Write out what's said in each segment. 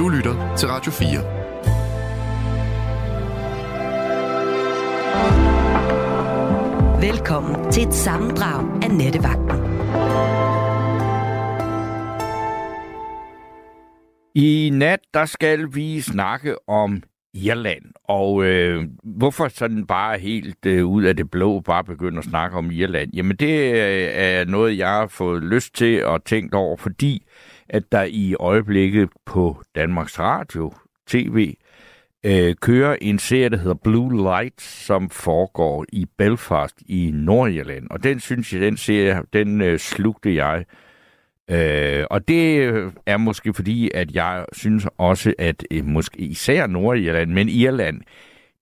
Du lytter til Radio 4. Velkommen til et sammendrag af Nettevagten. I nat, der skal vi snakke om Irland. Og øh, hvorfor sådan bare helt øh, ud af det blå bare begynde at snakke om Irland? Jamen det øh, er noget, jeg har fået lyst til og tænkt over, fordi at der i øjeblikket på Danmarks Radio TV øh, kører en serie, der hedder Blue Light, som foregår i Belfast i Nordirland. Og den synes jeg, den serie, den øh, slugte jeg Øh, og det øh, er måske fordi, at jeg synes også, at øh, måske især Nordirland, men Irland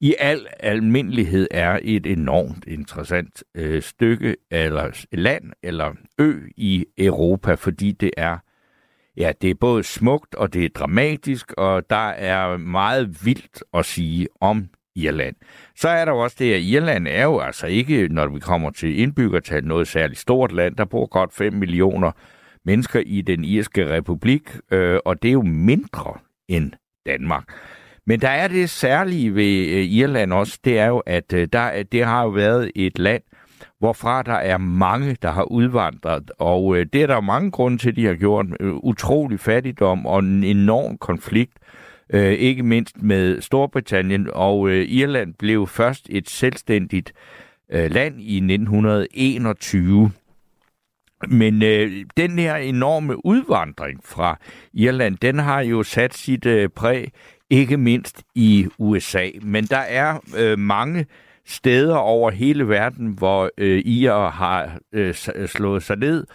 i al almindelighed er et enormt interessant øh, stykke eller land eller ø i Europa, fordi det er ja, det er både smukt og det er dramatisk, og der er meget vildt at sige om Irland. Så er der også det, at Irland er jo altså ikke, når vi kommer til indbyggertal, noget særligt stort land. Der bor godt 5 millioner mennesker i den irske republik, øh, og det er jo mindre end Danmark. Men der er det særlige ved øh, Irland også, det er jo, at øh, der, det har jo været et land, hvorfra der er mange, der har udvandret, og øh, det er der mange grunde til, de har gjort. Øh, utrolig fattigdom og en enorm konflikt, øh, ikke mindst med Storbritannien, og øh, Irland blev først et selvstændigt øh, land i 1921. Men øh, den her enorme udvandring fra Irland, den har jo sat sit øh, præg, ikke mindst i USA. Men der er øh, mange steder over hele verden, hvor øh, IR har øh, øh, slået sig ned,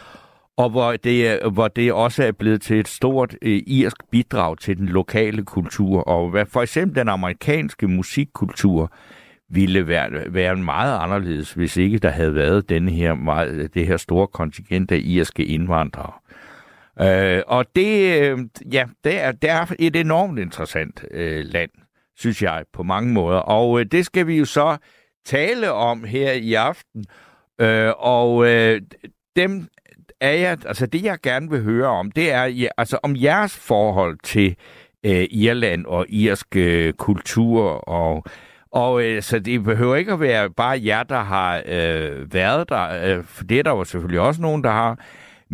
og hvor det, øh, hvor det også er blevet til et stort øh, irsk bidrag til den lokale kultur. Og hvad, for eksempel den amerikanske musikkultur ville være, være meget anderledes, hvis ikke der havde været denne her meget, det her store kontingent af irske indvandrere. Øh, og det, øh, ja, det er, det er et enormt interessant øh, land, synes jeg, på mange måder. Og øh, det skal vi jo så tale om her i aften. Øh, og øh, dem er jeg, altså det jeg gerne vil høre om, det er ja, altså om jeres forhold til øh, Irland og irsk øh, kultur og og øh, så det behøver ikke at være bare jer, der har øh, været der, øh, for det er der jo selvfølgelig også nogen, der har.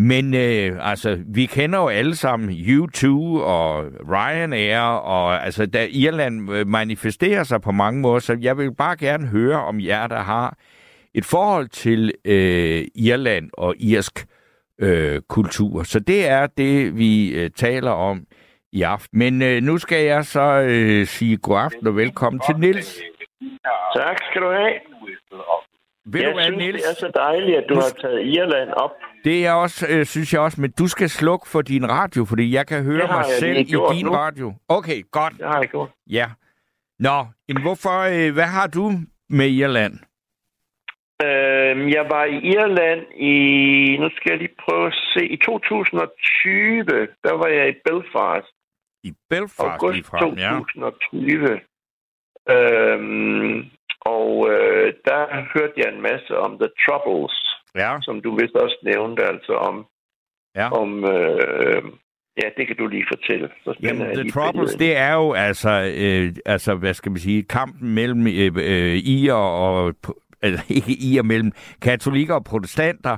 Men øh, altså, vi kender jo alle sammen U2 og Ryanair, og altså, da Irland øh, manifesterer sig på mange måder, så jeg vil bare gerne høre om jer, der har et forhold til øh, Irland og irsk øh, kultur. Så det er det, vi øh, taler om i aften. Men øh, nu skal jeg så øh, sige god aften og velkommen til Nils. Tak skal du have. Vil jeg du være, synes, Niels? det er så dejligt, at du har taget Irland op. Det er også, øh, synes jeg også, men du skal slukke for din radio, fordi jeg kan høre mig selv lige i din nu. radio. Okay, godt. Det har jeg gjort. Ja. Nå, men hvorfor, øh, hvad har du med Irland? Øhm, jeg var i Irland i, nu skal jeg lige prøve at se, i 2020, der var jeg i Belfast. I Belfast August ligefrem, ja. 2020. Øhm, og øh, der hørte jeg en masse om The Troubles, Ja, som du vist også nævnte, altså om, ja. om øh, ja, det kan du lige fortælle. Så Jamen, The Troubles, det er jo altså, øh, altså, hvad skal man sige, kampen mellem øh, øh, irer og, altså ikke irer, mellem katolikker og protestanter,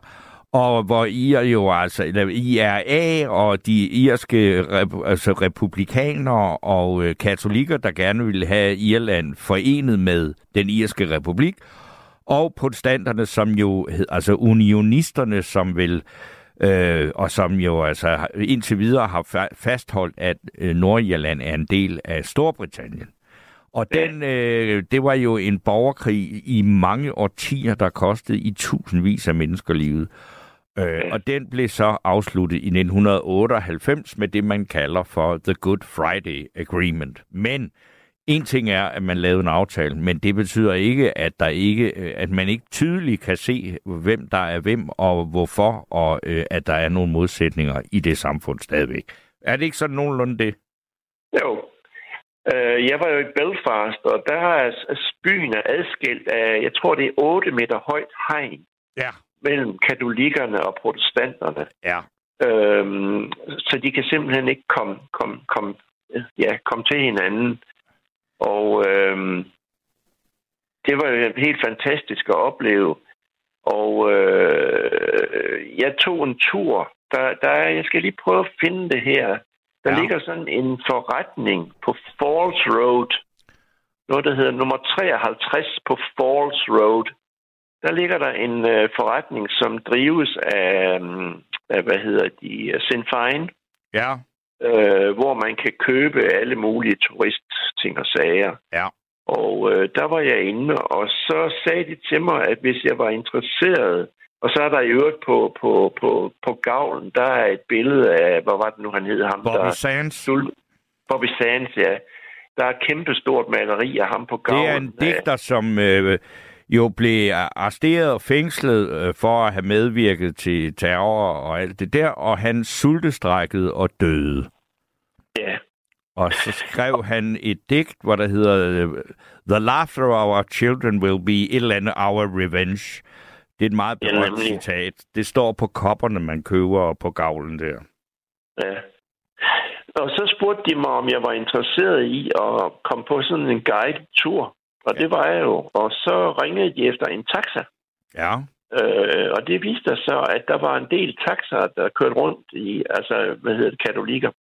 og hvor IR jo altså, eller IRA og de irske rep, altså republikanere og øh, katolikker, der gerne ville have Irland forenet med den irske republik, og protestanterne, som jo hed, altså unionisterne, som vil øh, og som jo altså indtil videre har fa- fastholdt, at øh, Nordirland er en del af Storbritannien. Og den, øh, det var jo en borgerkrig i mange årtier, der kostede i tusindvis af mennesker livet. Øh, og den blev så afsluttet i 1998 med det, man kalder for The Good Friday Agreement. Men en ting er, at man lavede en aftale, men det betyder ikke, at der ikke, øh, at man ikke tydeligt kan se, hvem der er hvem og hvorfor, og øh, at der er nogle modsætninger i det samfund stadigvæk. Er det ikke sådan nogenlunde det? Jo. Øh, jeg var jo i Belfast, og der er byen er adskilt af, jeg tror det er 8 meter højt hegn Ja. mellem katolikkerne og protestanterne. Ja. Øhm, så de kan simpelthen ikke komme, komme, komme ja, kom til hinanden. Og øh, det var helt fantastisk at opleve. Og øh, jeg tog en tur. Der, der, jeg skal lige prøve at finde det her. Der Ja. ligger sådan en forretning på Falls Road. Noget, der hedder nummer 53 på Falls Road. Der ligger der en øh, forretning, som drives af, øhm, af hvad hedder de, Sinn Fein, Ja. øh, hvor man kan købe alle mulige turistting og sager. Ja. Og øh, der var jeg inde, og så sagde de til mig, at hvis jeg var interesseret, og så er der i øvrigt på, på, på, på gavlen, der er et billede af, hvad var det nu, han hed ham, Bobby der Sands. sult. Bobby Sands, ja. Der er et kæmpe stort maleri af ham på gavlen. Det er en digter, som øh, jo blev arresteret og fængslet øh, for at have medvirket til terror og alt det der, og han sultestrækkede og døde. Ja, Og så skrev han et digt, hvor der hedder øh, The laughter of our children will be et eller andet our revenge. Det er et meget Ja, berømt nemlig. citat. Det står på kopperne, man køber på gavlen der. ja. Og så spurgte de mig, om jeg var interesseret i at komme på sådan en guided tur. Og det var jeg jo. Og så ringede de efter en taxa. Ja. Øh, og det viste sig så, at der var en del taxaer, der kørte rundt i, altså, hvad hedder det, katolikker.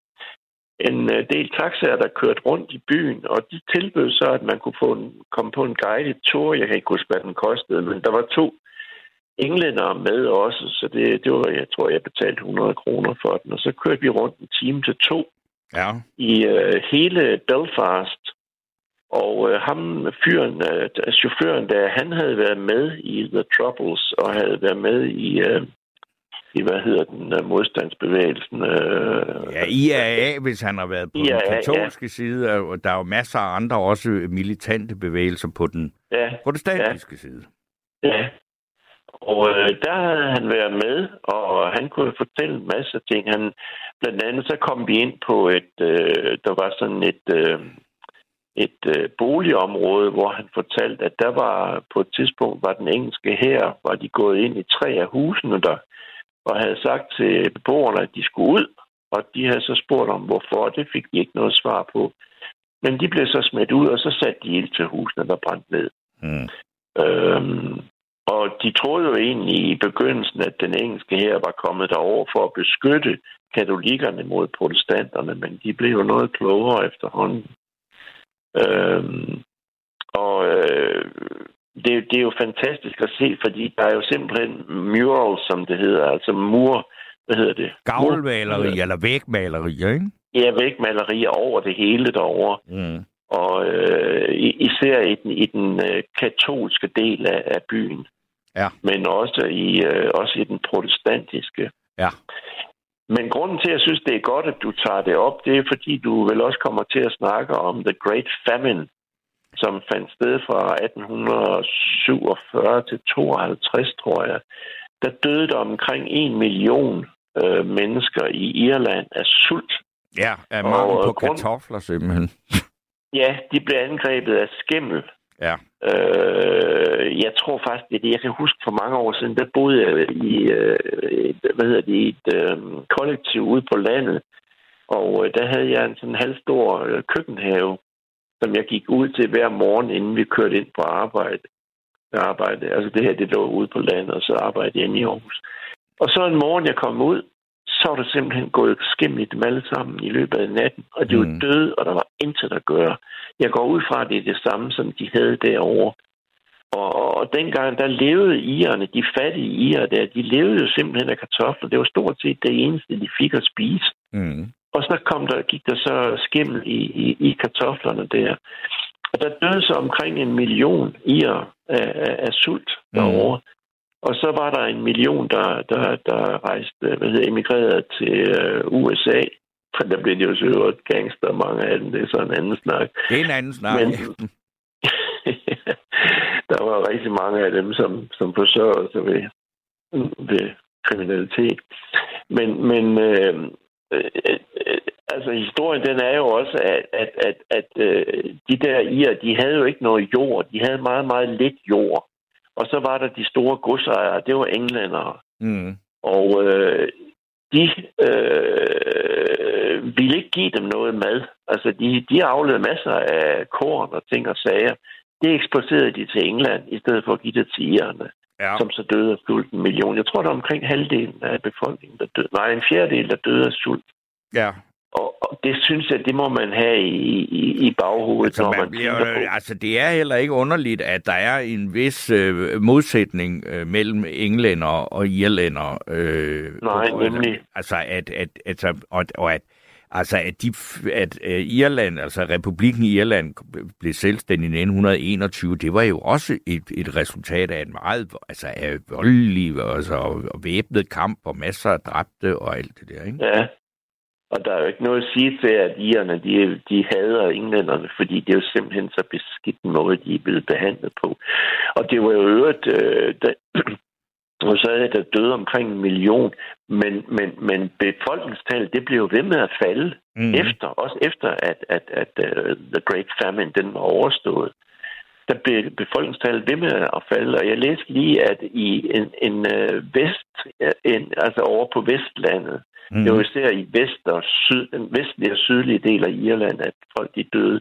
En øh, del taxaer, der kørte rundt i byen, og de tilbød så, at man kunne få en, komme på en guided tour. Jeg kan ikke huske, hvad den kostede, men der var to englænder med også, så det, det var, jeg tror, jeg betalte 100 kroner for den. Og så kørte vi rundt en time til to Ja. i øh, hele Belfast. Og øh, ham, fyren, øh, chaufføren der, han havde været med i The Troubles, og havde været med i, øh, i hvad hedder den, øh, modstandsbevægelsen. Øh, Ja, IAA, hvis han har været på IAA, den katolske side, og der er jo masser af andre også militante bevægelser på den ja, protestantiske side. ja. Og øh, der havde han været med, og han kunne fortælle en masse ting. Han, blandt andet så kom vi ind på et, øh, der var sådan et, øh, et øh, boligområde, hvor han fortalte, at der var på et tidspunkt, var den engelske her, var de gået ind i tre af husene der, og havde sagt til beboerne, at de skulle ud, og de havde så spurgt om, hvorfor, det fik de ikke noget svar på. Men de blev så smidt ud, og så satte de ild til husene, der brændte ned. Mm. Øhm, og de troede jo egentlig i begyndelsen, at den engelske her var kommet derover for at beskytte katolikkerne mod protestanterne, men de blev jo noget klogere efterhånden. Øhm, og øh, det, det er jo fantastisk at se, fordi der er jo simpelthen murals, som det hedder, altså mur, hvad hedder det? Gavlmaleri eller vægmalerier, ikke? Ja, vægmalerier over det hele derovre. Mm. og øh, i- især i den, i den øh, katolske del af, af byen. Ja. Men også i, øh, også i den protestantiske. Ja. Men grunden til, at jeg synes, det er godt, at du tager det op, det er, fordi du vel også kommer til at snakke om The Great Famine, som fandt sted fra 1847 til 52, tror jeg. Der døde der omkring en million øh, mennesker i Irland af sult. Ja, af mangel Og, på øh, grund- kartofler simpelthen. Ja, de blev angrebet af skimmel. Ja. Øh, jeg tror faktisk, det er det. Jeg kan huske for mange år siden, der boede jeg i, øh, et- hvad hedder det, et øh, kollektiv ude på landet. Og øh, der havde jeg en sådan halvstor øh, køkkenhave, som jeg gik ud til hver morgen, inden vi kørte ind på arbejde. arbejde. Altså det her, det lå ude på landet, og så arbejdede jeg inde i Aarhus. Og så en morgen, jeg kom ud, så var der simpelthen gået skimmel i dem alle sammen i løbet af natten. Og de var Mm. døde, og der var intet at gøre. Jeg går ud fra, at det er det samme, som de havde derovre. Og, og, og dengang, der levede irerne, de fattige irer der, de levede jo simpelthen af kartofler. Det var stort set det eneste, de fik at spise. Mm. Og så kom der, gik der så skimmel i, i, i kartoflerne der. Og der døde så omkring en million irer af, af, af sult derovre. Mm. Og så var der en million, der, der, der rejste, hvad hedder, emigrerede til øh, USA. For der blev de jo så gangster, mange af dem. Det er så en anden snak. Det er en anden snak. Men... der var rigtig mange af dem, som, som forsørgede sig ved, ved kriminalitet. Men, men øh, øh, øh, altså historien den er jo også, at, at, at, at øh, de der irer, de havde jo ikke noget jord. De havde meget, meget lidt jord. Og så var der de store godsejere, det var englændere. Mm. Og øh, de øh, ville ikke give dem noget mad. Altså, de, de afledte masser af korn og ting og sager. Det eksporterede de til England, i stedet for at give det til irerne, Ja. som så døde af sult en million. Jeg tror, der er omkring halvdelen af befolkningen, der døde. Nej, en fjerdedel, der døde af sult. ja. Og, og det synes jeg, det må man have i, i, i baghovedet, Altså, når man man bliver, på. altså, det er heller ikke underligt, at der er en vis øh, modsætning øh, mellem englænder og irlænder. Øh, Nej, og, nemlig. Altså, at, at, altså, og, og at, altså, at, de, at øh, Irland, altså republikken Irland, blev selvstændig i 1921, det var jo også et, et resultat af en meget altså, af voldelig altså, og, og væbnet kamp og masser af dræbte og alt det der, ikke? Ja. Og der er jo ikke noget at sige til, at irerne, de, de hader englænderne, fordi det er jo simpelthen så beskidt en måde, de er blevet behandlet på. Og det var jo øvrigt, øh, og så er der døde omkring en million, men, men, men befolkningstallet, det blev ved med at falde Mm. efter, også efter at, at, at uh, The Great Famine, den var overstået. Der blev befolkningstallet ved med at falde, og jeg læste lige, at i en, en uh, vest, en, altså over på Vestlandet, Mm. det var især i vest og syd, den vestlige og sydlige del af Irland, at folk de døde.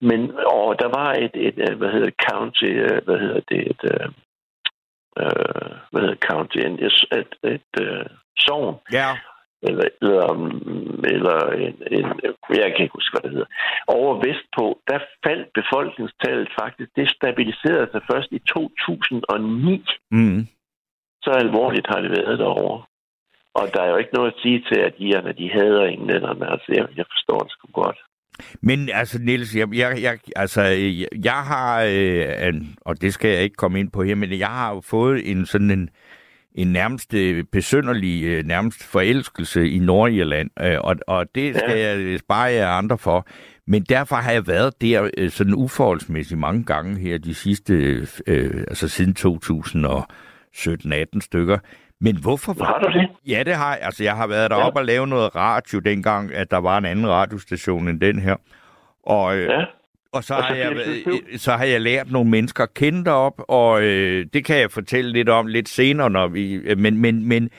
Men og der var et, et, øh, hvad hedder county, hvad hedder det, et, øh, hvad hedder county, et, et, et, øh, sogn, Ja, eller, eller, eller en, en, jeg kan ikke huske, hvad det hedder. Over vestpå, der faldt befolkningstallet faktisk. Det stabiliserede sig først i 2009. mm. Så alvorligt har det været derovre. Og der er jo ikke noget at sige til, at irerne, de hader englænderne. Altså, jeg, jeg forstår det sgu godt. Men altså, Niels, jeg, jeg, jeg, altså, jeg, jeg har, øh, og det skal jeg ikke komme ind på her, men jeg har jo fået en sådan en, en nærmest øh, besynderlig, øh, nærmest forelskelse i Nordirland, øh, og, og det skal Ja. jeg spare jer andre for. Men derfor har jeg været der sådan uforholdsmæssigt mange gange her de sidste, øh, altså siden 2017-18 stykker. Men hvorfor Har du det? Ja, det har jeg. Altså, jeg har været deroppe ja. og lavet noget radio dengang, at der var en anden radiostation end den her. Og, øh, Ja. og så, Og har så jeg, 24/7. øh, så har jeg lært nogle mennesker at kende derop, og øh, det kan jeg fortælle lidt om lidt senere, når vi... Øh, men, men, men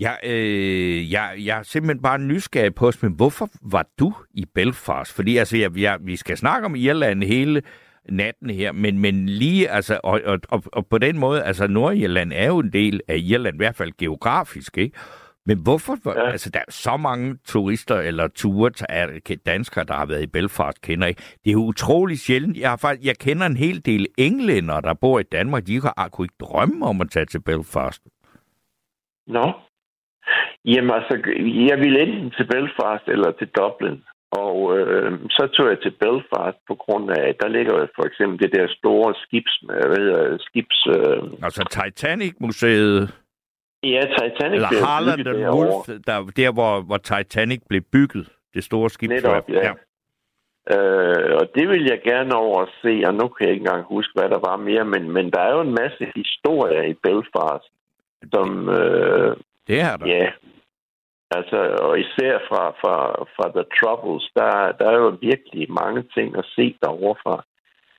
jeg, øh, jeg, jeg er simpelthen bare nysgerrig på, men hvorfor var du i Belfast? Fordi altså, jeg, jeg, vi skal snakke om Irland hele natten her, men, men lige, altså, og, og, og, og på den måde, altså Nordirland er jo en del af Irland, i hvert fald geografisk, ikke? Men hvorfor, ja. Altså der er så mange turister eller ture af danskere, der har været i Belfast, kender ikke. Det er jo utroligt sjældent. Jeg, har faktisk, jeg kender en hel del englænder, der bor i Danmark. De har, kunne ikke drømme om at tage til Belfast. Nå. Jamen altså, jeg ville enten til Belfast eller til Dublin. Og øh, så tog jeg til Belfast på grund af, at der ligger for eksempel det der store skibs, hvad hedder, skibs... Øh, Altså Titanic-museet, ja, Titanic eller Harland and. Wolff, der, der hvor, hvor Titanic blev bygget. Det store skib. Netop, ja. ja. Øh, og det vil jeg gerne over at se, og nu kan jeg ikke engang huske, hvad der var mere, men, men der er jo en masse historier i Belfast, som, øh, Det er der. ja, altså, og især fra, fra, fra The Troubles, der, der er jo virkelig mange ting at se derovre fra,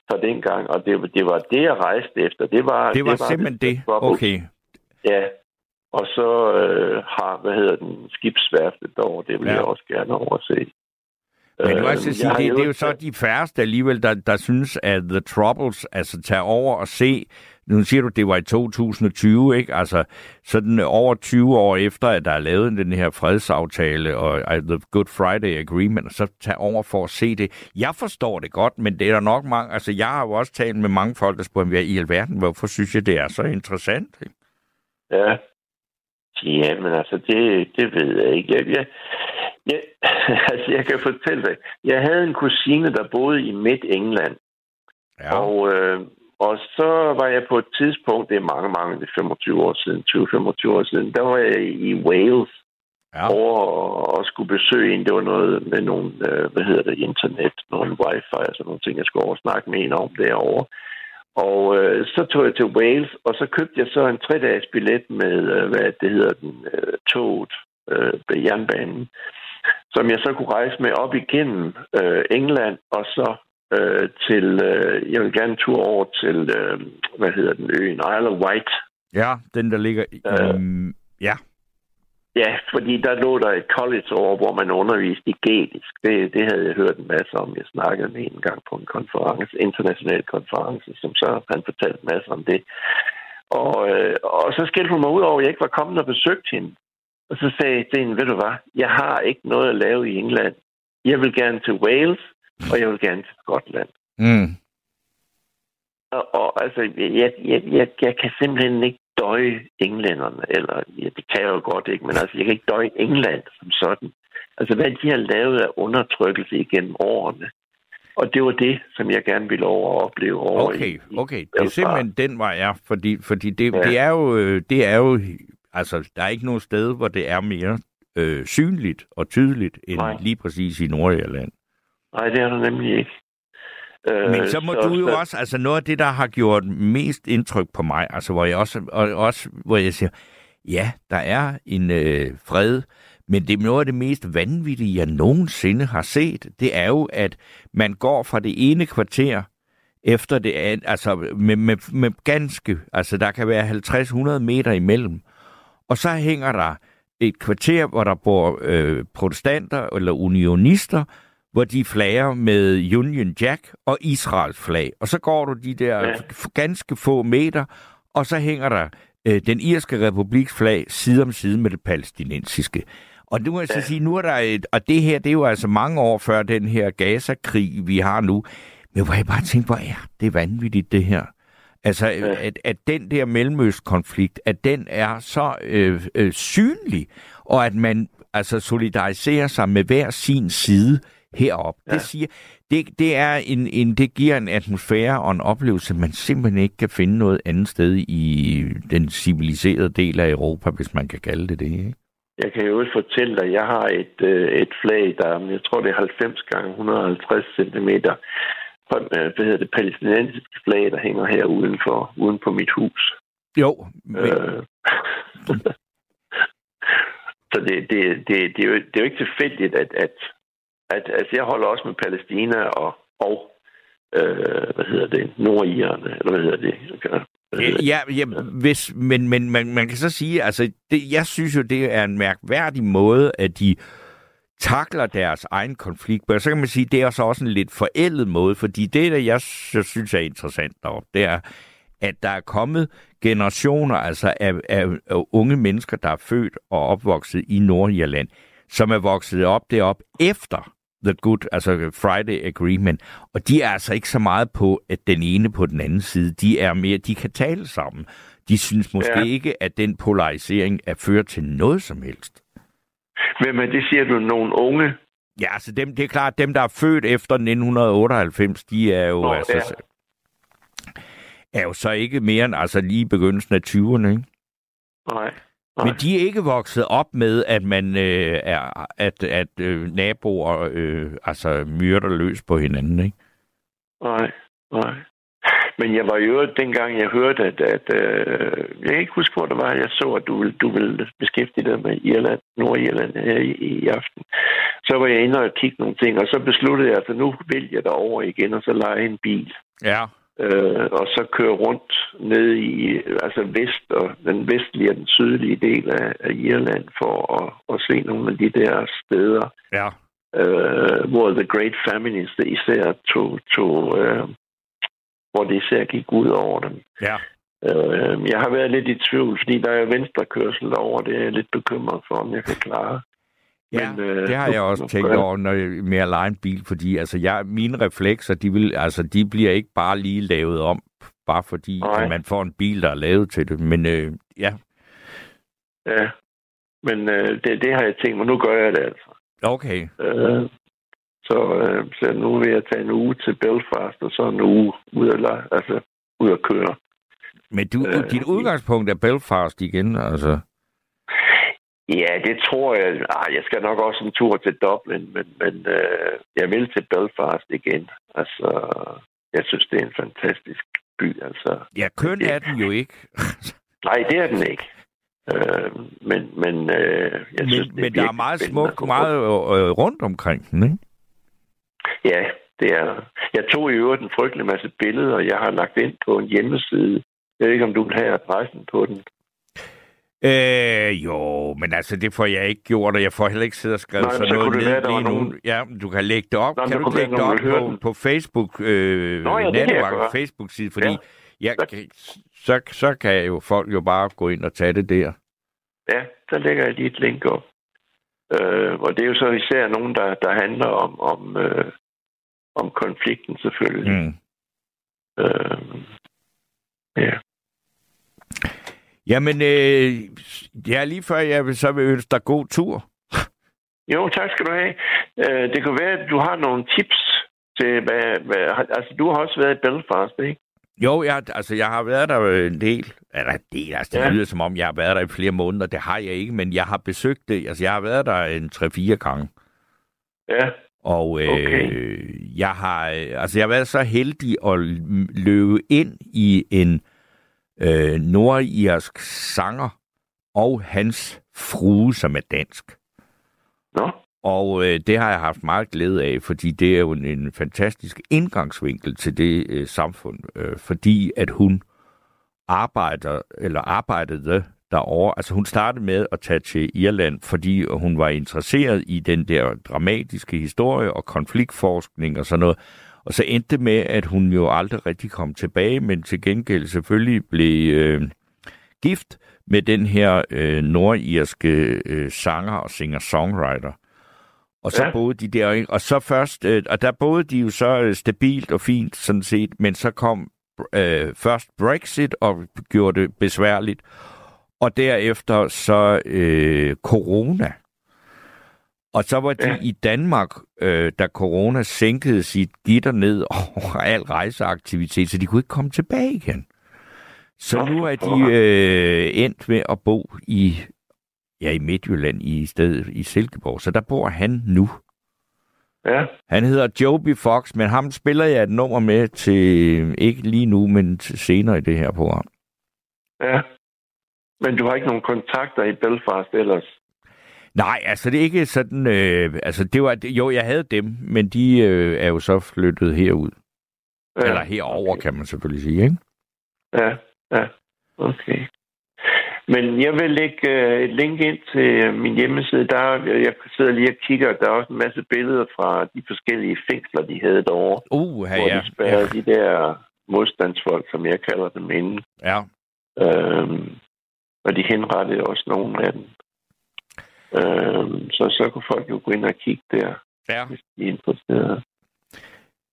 fra dengang, og det, det var det, jeg rejste efter. Det var, Det var, var simpelthen The det. Okay. Ja, og så øh, har, hvad hedder den, skibsværftet derovre, det vil Ja. jeg også gerne overse. Men du Øh, også sige, jeg har det, det er jo så de færreste alligevel, der, der synes, at The Troubles altså tager over og se, nu siger du, det var i 2020, ikke? Altså sådan over 20 år efter, at der er lavet den her fredsaftale og The Good Friday Agreement, og så tager over for at se det. Jeg forstår det godt, men det er der nok mange, altså jeg har jo også talt med mange folk, der spørger, hvad i alverden, hvorfor synes jeg, det er så interessant? Ikke? Ja. Ja, men altså, det, det ved jeg ikke. Jeg, jeg, jeg, altså, jeg kan fortælle dig. Jeg havde en kusine, der boede i Midt-England. Ja, Og, øh, og så var jeg på et tidspunkt, det er mange, mange, det er 25 år siden, 20-25 år siden, der var jeg i Wales ja. over og, skulle besøge en. Det var noget med nogle, øh, hvad hedder det, internet, nogle wifi og sådan nogle ting, jeg skulle over og snakke med en om derovre. Og øh, så tog jeg til Wales, og så købte jeg så en tre-dages billet med, øh, hvad det hedder, den øh, toget, øh, ved jernbanen, som jeg så kunne rejse med op igennem øh, England, og så øh, til, øh, jeg vil gerne tur over til, øh, hvad hedder den øen, Isle of Wight. ja den der ligger... i- Øh. Um, ja, Ja, fordi der lå der et college over, hvor man underviste i genisk. Det, det havde jeg hørt en masse om. Jeg snakkede med en gang på en konference, international konference, som så han fortalte en masse om det. Og, øh, og så skældte hun mig ud over, at jeg ikke var kommet og besøgt hende. Og så sagde Sten, ved du hvad, jeg har ikke noget at lave i England. Jeg vil gerne til Wales, og jeg vil gerne til Skotland. Mm. Og, og altså, jeg, jeg, jeg, jeg kan simpelthen ikke døje englænderne, eller ja, det kan jeg jo godt ikke, men altså, jeg kan ikke døje England som sådan. Altså, hvad de har lavet af undertrykkelse igennem årene. Og det var det, som jeg gerne ville over at opleve over Okay, i, okay. Det er simpelthen den vej er, fordi, fordi det, ja. det, er jo, øh, det er jo, altså, der er ikke noget sted, hvor det er mere øh, synligt og tydeligt, end Nej. lige præcis i Nordjylland. Nej, det er der nemlig ikke. Øh, Men så må så, du jo så, også, altså noget af det, der har gjort mest indtryk på mig, altså hvor jeg også, og, også hvor jeg siger, ja, der er en øh, fred, men det er noget af det mest vanvittige, jeg nogensinde har set, det er jo, at man går fra det ene kvarter efter det andet, altså med, med, med ganske, altså der kan være 50-100 meter imellem, og så hænger der et kvarter, hvor der bor øh, protestanter eller unionister, hvor de flager med Union Jack og Israels flag. Og så går du de der Ja. ganske få meter, og så hænger der øh, den irske republiks flag side om side med det palæstinensiske. Og nu må jeg så sige, nu er der et, og det her, det er jo altså mange år før den her Gaza-krig, vi har nu. Men hvor jeg bare tænker, hvor er det vanvittigt, det her. Altså, Ja. at, at den der Mellemøst-konflikt, at den er så øh, øh, synlig, og at man altså solidariserer sig med hver sin side herop. Ja. Det siger, det, det er en, en, det giver en atmosfære og en oplevelse, man simpelthen ikke kan finde noget andet sted i den civiliserede del af Europa, hvis man kan kalde det det. Ikke? Jeg kan jo fortælle dig, at jeg har et, øh, et flag, der er, jeg tror, det er 90 gange 150 cm. Hvad hedder det? Palæstinensiske flag, der hænger her udenfor, uden på mit hus. Jo, men, Øh. Så det, det, det, det, er jo, det er jo ikke tilfældigt, at, at, at altså jeg holder også med Palæstina og, og øh, hvad hedder det, nordirerne, eller hvad hedder det? Hvad hedder det? Ja, ja hvis, men, men man, man kan så sige, altså, det, jeg synes jo, det er en mærkværdig måde, at de takler deres egen konflikt. Men så kan man sige, det er så også en lidt forældet måde, fordi det, der jeg synes er interessant deroppe, det er, at der er kommet generationer altså af, af, af unge mennesker, der er født og opvokset i Nordirland, som er vokset op derop efter The Good, altså Friday Agreement. Og de er altså ikke så meget på, at den ene på den anden side, de er mere, de kan tale sammen. De synes måske ja. Ja. ikke, at den polarisering er ført til noget som helst. Hvem er det, siger du, nogle unge? Ja, altså dem, det er klart, dem, der er født efter 1998, de er jo, Nå, altså, er jo så ikke mere end altså lige begyndelsen af 20'erne, ikke? Nej. Men Nej. de er ikke vokset op med, at man øh, er, at, at øh, naboer øh, altså myrder løs på hinanden, ikke? Nej, nej. Men jeg var i øvrigt, dengang jeg hørte, at, at øh, jeg kan ikke huske, hvor det var, jeg så, at du du ville beskæftige dig med Irland, Nordirland her i, i aften. Så var jeg inde og kigge nogle ting, og så besluttede jeg, at nu vil jeg derover igen, og så lege en bil. Ja. Øh, og så køre rundt ned i altså vest og den vestlige og den sydlige del af, af Irland for at, at se nogle af de der steder, Ja. øh, hvor The Great Famines det især tog, tog øh, hvor det især gik ud over dem. Ja. Øh, jeg har været lidt i tvivl, fordi der er venstrekørsel over, det er jeg lidt bekymret for, om jeg kan klare. Ja, Men, øh, det har jeg også tænkt over når jeg, med at lege en bil, fordi altså, jeg, mine reflekser, de, vil, altså, de bliver ikke bare lige lavet om, bare fordi Nej. at man får en bil, der er lavet til det. Men øh, ja, Ja, men øh, det, det har jeg tænkt mig, nu gør jeg det altså. okay. Øh, så, øh, så nu vil jeg tage en uge til Belfast, og så en uge ud at, lege- altså, ud at køre. Men du, Øh, dit udgangspunkt er Belfast igen, altså. Ja, det tror jeg. Ah, jeg skal nok også en tur til Dublin, men, men øh, jeg vil til Belfast igen. Altså, jeg synes, det er en fantastisk by. Altså, Ja, køn er den jo ikke. nej, det er den ikke. Øh, men men øh, jeg synes, men, det men der er meget smukt, meget øh, rundt omkring den, ikke? Ja, det er. Jeg tog i øvrigt en frygtelig masse billeder, og jeg har lagt ind på en hjemmeside. Jeg ved ikke, om du vil have adressen på den. Øh, jo, men altså, det får jeg ikke gjort, og jeg får heller ikke siddet og skrevet Nej, sådan så noget ned være, lige nu. nogen- Ja, du kan lægge det op. Nå, kan du ikke lægge det op på, på Facebook, øh, Nå, ja, gøre. Facebook-side? Fordi Ja. jeg, Så- kan, så, så kan jo folk jo bare gå ind og tage det der. Ja, der lægger jeg lige et link op. Øh, og det er jo så især nogen, der, der handler om, om, øh, om konflikten selvfølgelig. Mm. Øh, ja. Jamen, øh, ja, lige før jeg så vil ønske dig god tur. Jo, tak skal du have. Øh, det kan være, at du har nogle tips til, hvad, hvad... Altså, du har også været i Belfast, ikke? Jo, jeg, altså, jeg har været der en del. Eller del, altså, det Ja. lyder som om, jeg har været der i flere måneder. Det har jeg ikke, men jeg har besøgt det. Altså, jeg har været der en 3-4 gange. Ja, Og øh, Okay. jeg har øh, altså jeg har været så heldig at løbe ind i en øh, nordirsk sanger og hans frue, som er dansk. nå, Og øh, det har jeg haft meget glæde af, fordi det er jo en, en fantastisk indgangsvinkel til det øh, samfund, øh, fordi at hun arbejder eller arbejdede derovre. Altså hun startede med at tage til Irland, fordi hun var interesseret i den der dramatiske historie og konfliktforskning og sådan noget. Og så endte det med, at hun jo aldrig rigtig kom tilbage, men til gengæld selvfølgelig blev øh, gift med den her øh, nordirske øh, sanger og singer-songwriter. Og så ja. Boede de der, ikke? og så først, øh, og der boede de jo så øh, stabilt og fint sådan set, men så kom øh, først Brexit og gjorde det besværligt, og derefter så øh, corona. Og så var de ja. I Danmark, øh, da corona sænkede sit gitter ned over al rejseaktivitet, så de kunne ikke komme tilbage igen. Så nu er de øh, endt med at bo i ja, i Midtjylland i stedet i Silkeborg. Så der bor han nu. ja, Han hedder Joby Fox, men ham spiller jeg et nummer med til, ikke lige nu, men til senere i det her program. ja. Men du har ikke nogen kontakter i Belfast ellers? Nej, altså det er ikke sådan, øh, altså det var, jo, jeg havde dem, men de øh, er jo så flyttet herud. Ja, Eller herover kan man selvfølgelig sige, ikke? Ja, ja, okay. Men jeg vil lægge øh, et link ind til øh, min hjemmeside. Der, er- jeg sidder lige og kigger. Der er også en masse billeder fra de forskellige fængsler, de havde derovre. Uh, hvor ja, de spærrede ja, de der modstandsfolk, som jeg kalder dem inden. ja. Øhm, og de henrettede også nogle af dem. Øhm, så så kunne folk jo gå ind og kigge der, ja. hvis de er interesserede.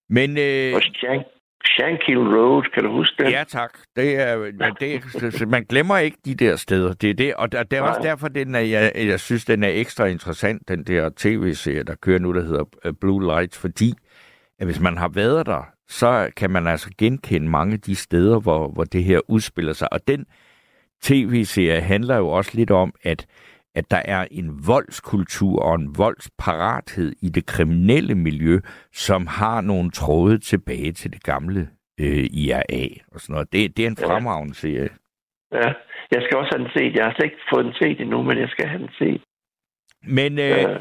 Men øh, Og Shank, Shankill Road, kan du huske den? Ja, tak. Det er, det, man glemmer ikke de der steder. Det er det, og det er også Nej. derfor, den er, jeg, jeg synes, den er ekstra interessant, den der tv-serie, der kører nu, der hedder øh, Blue Lights, fordi at hvis man har været der, så kan man altså genkende mange af de steder, hvor, hvor det her udspiller sig. Og den tv-serie handler jo også lidt om, at at der er en voldskultur og en voldsparathed i det kriminelle miljø, som har nogle tråde tilbage til det gamle øh, IRA og sådan noget. Det, det er en Ja. fremragende serie. Ja, jeg skal også have den set. Jeg har slet ikke fået den set endnu, men jeg skal have den set. Men øh, Øh,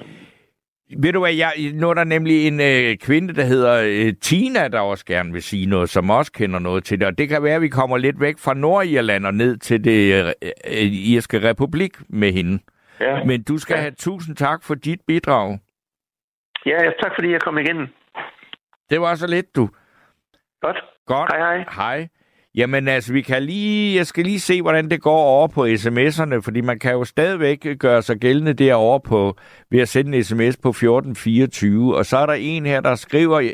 ved du hvad, jeg, nu er der nemlig en øh, kvinde, der hedder øh, Tina, der også gerne vil sige noget, som også kender noget til det. Og det kan være, at vi kommer lidt væk fra Nordirland og ned til det øh, øh, irske republik med hende. Ja. Men du skal Ja. have tusind tak for dit bidrag. ja, ja, tak fordi jeg kom igen. Det var så lidt, du. Godt. Godt. Hej, hej. Hej. Jamen altså, vi kan lige, jeg skal lige se, hvordan det går over på sms'erne, fordi man kan jo stadigvæk gøre sig gældende derovre på, ved at sende en sms på 1424. Og så er der en her, der skriver,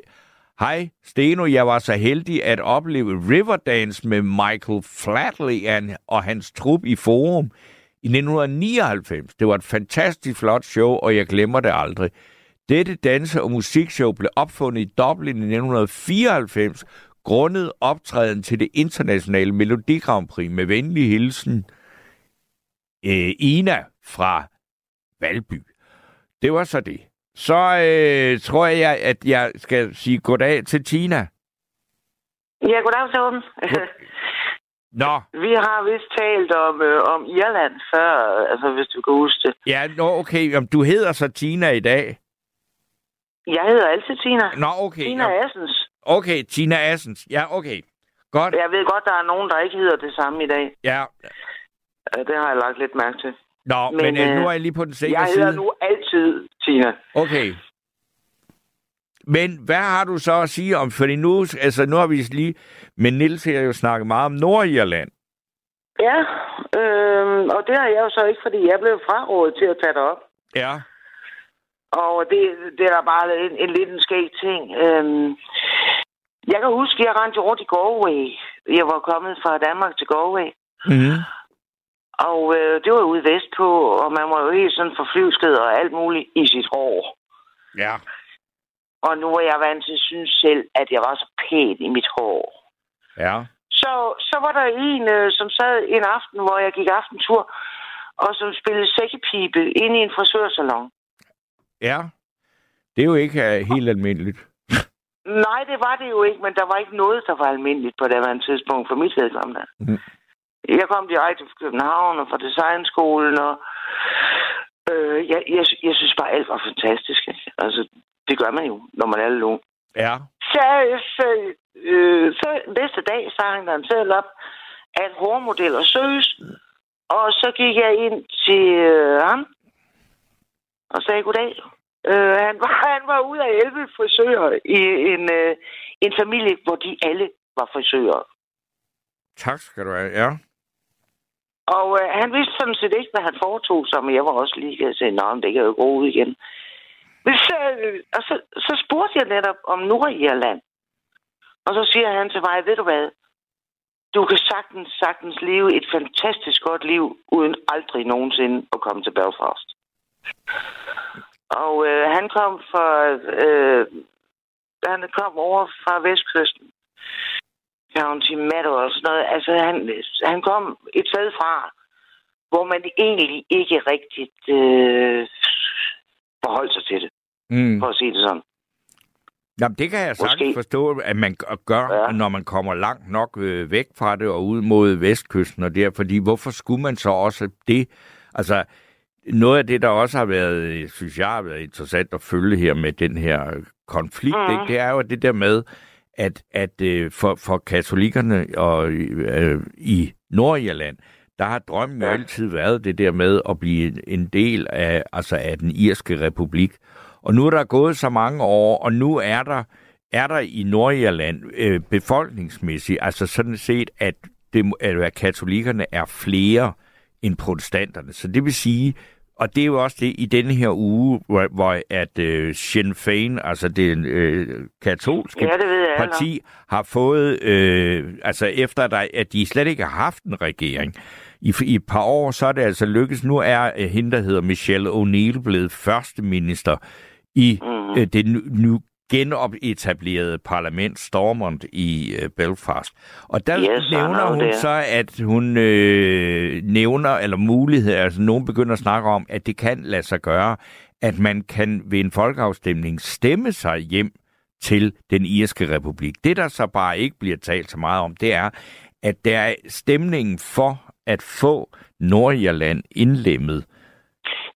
Hej, Steno, jeg var så heldig at opleve Riverdance med Michael Flatley and- og hans trup i Forum i 1999. Det var et fantastisk flot show, og jeg glemmer det aldrig. Dette danse- og musikshow blev opfundet i Dublin i 1994, grundet optræden til det internationale Melodi Grand Prix med venlig hilsen øh, Ina fra Valby. Det var så det. Så øh, tror jeg, at jeg skal sige goddag til Tina. Ja, goddag, Torben. Nå, Vi har vist talt om, øh, om Irland før, altså hvis du kan huske det. ja, nå, okay. Jamen, du hedder så Tina i dag. Jeg hedder altid Tina. Nå, okay. Tina ja, Assens. Okay, Tina Assens. Ja, okay. Godt. Jeg ved godt, der er nogen, der ikke hedder det samme i dag. Ja. Det har jeg lagt lidt mærke til. Nå, men, Men, øh, nu er jeg lige på den sikre Jeg side. hedder nu altid Tina. Okay. Men hvad har du så at sige om, fordi nu, altså nu har vi lige, men Nils har jo snakket meget om Nordirland. Ja, øhm, og det har jeg jo så ikke, fordi jeg blev frarådet til at tage det op. Ja. Og det, det er da bare en, en lidt en skæg ting. Øhm, jeg kan huske, at jeg rendte rundt i Galway. Jeg var kommet fra Danmark til Galway. Mm-hmm. Og øh, det var ude vestpå, og man var jo helt sådan forflyvsket og alt muligt i sit hår. Ja. Og nu er jeg vant til at synes selv, at jeg var så pæn i mit hår. Ja. Så, så var der en, øh, som sad en aften, hvor jeg gik aftentur, og som spillede sækkepipe ind i en frisørsalon. Ja. Det er jo ikke uh, helt almindeligt. Nej, det var det jo ikke, men der var ikke noget, der var almindeligt på det her tidspunkt for mit vedkommende. Mm. Jeg kom direkte fra København og fra designskolen, og øh, jeg, jeg, jeg synes bare, alt var fantastisk. Ikke? Altså, det gør man jo, når man er lidt ung. Ja. Så, så, øh, så næste dag, seddel op, at hårmodeller søges. Og så gik jeg ind til øh, ham og sagde goddag. Øh, han, var, han var ude af 11 frisører i en, øh, en familie, hvor de alle var frisører. Tak skal du have. Ja. Og øh, han vidste sådan set ikke, hvad han foretog sig, men jeg var også lige at sige, nej, det kan jo gå ud igen. Men så, øh, og så, så spurgte jeg netop om Nordirland. Og så siger han til mig, ved du hvad, du kan sagtens, sagtens leve et fantastisk godt liv, uden aldrig nogensinde at komme til Belfast. Og øh, han kom fra, øh, han kom over fra vestkysten. County Meadow og sådan noget. Altså, han, han kom et sted fra, hvor man egentlig ikke rigtigt øh, forholdt sig til det, Mm. for at sige det sådan. Jamen, det kan jeg sagtens Måske. forstå, at man gør, ja. Når man kommer langt nok øh, væk fra det og ud mod vestkysten og der, fordi hvorfor skulle man så også det? Altså, noget af det, der også har været, øh, synes jeg, har været interessant at følge her med den her konflikt, Mhm. ikke? det er jo det der med, at, at øh, for, for katolikkerne og, øh, i Nordirland, der har drømmen jo altid været det der med at blive en del af, altså af den irske republik. Og nu er der gået så mange år, og nu er der, er der i Nordirland øh, befolkningsmæssigt, altså sådan set, at, det, at katolikkerne er flere end protestanterne. Så det vil sige, og det er jo også det i denne her uge, hvor, hvor at øh, Sinn Féin, altså det øh, katolske Ja, det parti, har fået, øh, altså efter der, at de slet ikke har haft en regering, i, i et par år, så er det altså lykkedes. Nu er øh, hende, der hedder Michelle O'Neill, blevet første minister i Mm. øh, det nu, nu genopetablerede parlament Stormont i øh, Belfast. Og der Yes, nævner hun det. så, at hun øh, nævner, eller mulighed, altså nogen begynder at snakke om, at det kan lade sig gøre, at man kan ved en folkeafstemning stemme sig hjem til den irske republik. Det, der så bare ikke bliver talt så meget om, det er, at der er stemningen for at få Nordirland indlemmet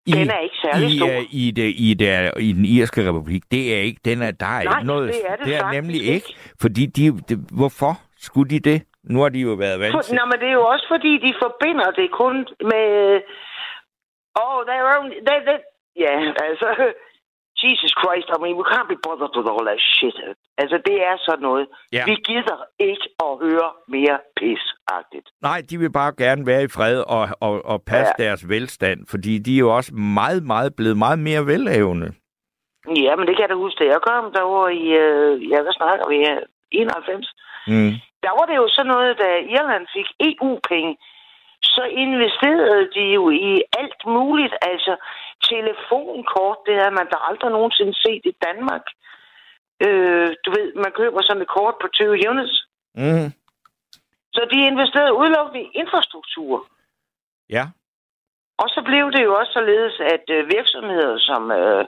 i, Den er ikke særlig i, stor. øh, i, det, i, det, i den irske republik. Det er ikke, den er, der er Nej, ikke noget. det er det det er nemlig ikke. ikke. Fordi de, de, hvorfor skulle de det? Nu har de jo været vant til. nå, men det er jo også fordi, de forbinder det kun med... Oh, they're only... They, they, ja, altså... Jesus Christ, I mean, we can't be bothered with all that shit. Altså, det er sådan noget. Ja. Vi gider ikke at høre mere pis-agtigt. Nej, de vil bare gerne være i fred og, og, og passe ja. Deres velstand, fordi de er jo også meget, meget blevet meget mere velhavende. Ja, men det kan jeg da huske, da jeg kom derovre i... Øh, ja, hvad snakker vi her? 91. Mm. Der var det jo sådan noget, da Irland fik EU-penge, så investerede de jo i alt muligt. Altså telefonkort, det havde man da aldrig nogensinde set i Danmark. Øh, du ved, man køber sådan et kort på 20 units. Mm. Så de investerede udelukkende i infrastruktur. Ja. Og så blev det jo også således, at øh, virksomheder som, øh,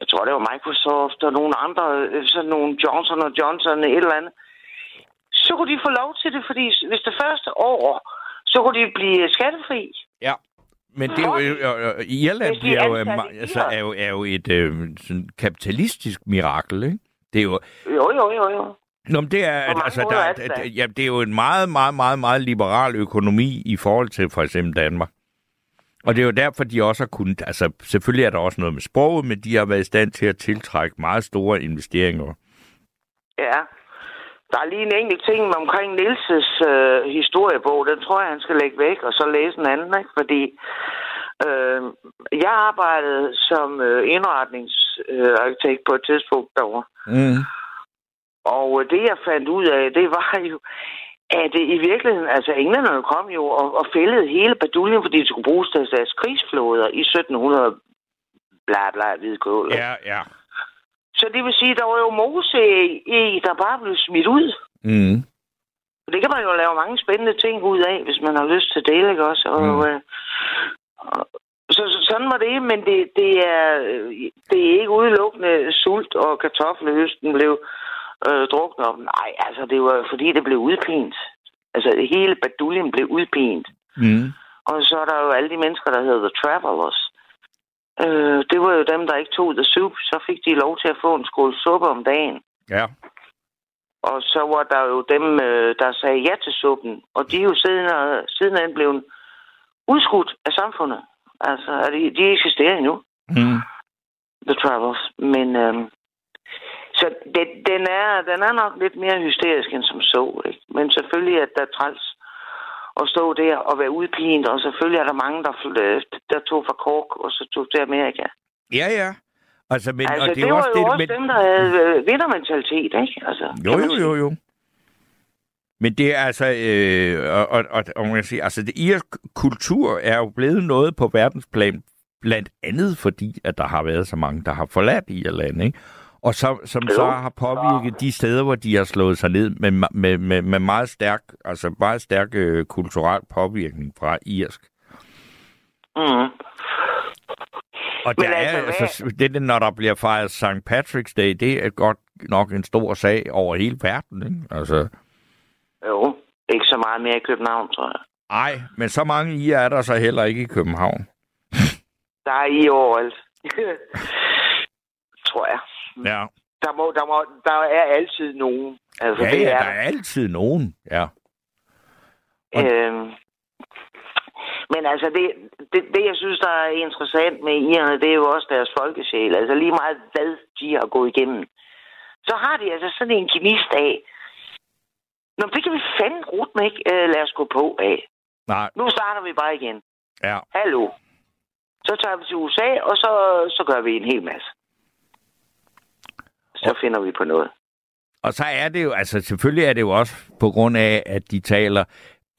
jeg tror det var Microsoft og nogle andre, øh, sådan nogle Johnson og Johnson, et eller andet, så kunne de få lov til det, fordi hvis det første år, så kunne de blive skattefri. Ja. Men det er jo, øh, øh, Irland Hvis de bliver jo, er øh, altså, Irland. er, jo, er jo et øh, sådan kapitalistisk mirakel, ikke? Det er jo, Jo, jo, jo, jo. Nå, men det er, altså, der, er det der, ja, det er jo en meget, meget, meget, meget liberal økonomi i forhold til for eksempel Danmark. Og det er jo derfor, de også har kunnet... Altså, selvfølgelig er der også noget med sproget, men de har været i stand til at tiltrække meget store investeringer. Ja. Der er lige en enkelt ting omkring Nilses øh, historiebog. Den tror jeg, han skal lægge væk, og så læse en anden, ikke? Fordi øh, jeg arbejdede som øh, indretningsarkitekt på et tidspunkt derovre. Mm. Og øh, det, jeg fandt ud af, det var jo, at det i virkeligheden, altså englænderne kom jo og, og fældede hele baduljen, fordi de skulle bruges til deres krigsflåder i 1700 bla bla hvidkål. Ja, ja. Så det vil sige, der var jo mose i, der bare blev smidt ud. Mm. Og det kan man jo lave mange spændende ting ud af, hvis man har lyst til det, ikke også? Og, Mm. øh, og, så, så sådan var det, men det, det, er, det er ikke udelukkende sult og kartoffelhøsten blev øh, druknet op. Nej, altså det var fordi, det blev udpint. Altså hele baduljen blev udpint. Mm. Og så er der jo alle de mennesker, der hedder The Travelers. Øh, det var jo dem, der ikke tog The Soup. Så fik de lov til at få en skål suppe om dagen. Ja. Og så var der jo dem, øh, der sagde ja til suppen. Og de er jo siden, siden blevet udskudt af samfundet. Altså, er de, de eksisterer endnu, Mm. The Travels. Men, øhm, så det, den, er, den er nok lidt mere hysterisk end som så. Ikke? Men selvfølgelig er det træls at stå der og være udpint. Og selvfølgelig er der mange, der, fl- der tog fra Cork og så tog til Amerika. Ja, ja. Altså, men, altså, og det, det er var også jo det, også men, dem, der havde øh, vindermentalitet, ikke? Altså, Jo, jo, jo, jo. Men det er altså, øh, og, og, og, og man kan sige, altså det irsk kultur er jo blevet noget på verdensplan, blandt andet fordi, at der har været så mange, der har forladt Irland, ikke? Og så, som Jo. så har påvirket de steder, hvor de har slået sig ned med, med, med, med meget stærk, altså meget stærk øh, kulturel påvirkning fra irsk. Mm. Og Men der altså, er, hvad- altså, det, er, når der bliver fejret St. Patrick's Day, det er godt nok en stor sag over hele verden. Ikke? Altså, Jo, ikke så meget mere i København, tror jeg. ej, men så mange i er der så heller ikke i København. Der er i overalt. tror jeg. Ja, Der, må, der, må, der er altid nogen. Altså, ja, det ja er der er altid nogen. Ja. og- Øhm, men altså, det, det, det, jeg synes, der er interessant med irerne, det er jo også deres folkesjæl. Altså lige meget, hvad de har gået igennem. Så har de altså sådan en gnist af. Nå, det kan vi fandme rut med ikke øh, lade os gå på af. Nej, Nu starter vi bare igen. ja. Hallo. Så tager vi til USA, og så, så gør vi en hel masse. Så finder vi på noget. Og så er det jo, altså selvfølgelig er det jo også på grund af, at de taler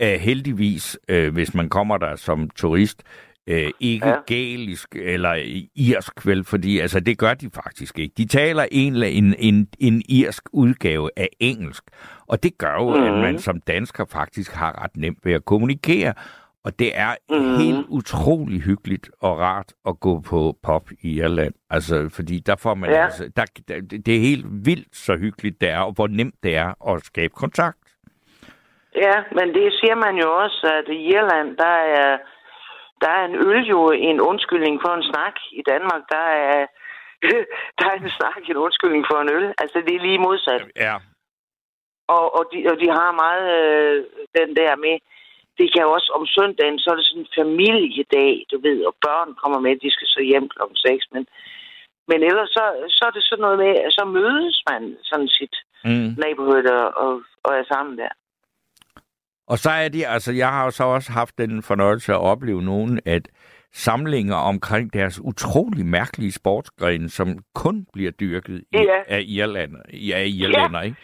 øh, heldigvis, øh, hvis man kommer der som turist, øh, ikke ja. Gælisk eller irsk, vel, fordi altså, det gør de faktisk ikke. De taler en, en, en, en irsk udgave af engelsk, og det gør jo, mm. at Mhm. man som dansker faktisk har ret nemt ved at kommunikere, og det er mm. Helt utrolig hyggeligt og rart at gå på pop i Irland. Altså, fordi der får man Ja. altså, der, der, det er helt vildt så hyggeligt det er, og hvor nemt det er at skabe kontakt. Ja, men det siger man jo også, at i Irland, der er, der er en øl jo en undskyldning for en snak. I Danmark, der er, der er en snak en undskyldning for en øl. Altså, det er lige modsat. Ja, Og, og, de, og de har meget øh, den der med, det kan jo også om søndagen, så er det sådan en familiedag, du ved, og børn kommer med, de skal så hjem klokken 6, men, men ellers så, så er det sådan noget med, at så mødes man sådan sit mm. neighborhood og, og, og er sammen der. Og så er de, altså jeg har jo så også haft den fornøjelse at opleve nogle at samlinger omkring deres utrolig mærkelige sportsgrene, som kun bliver dyrket i, Ja. af Irland, ja, irlænder, ikke?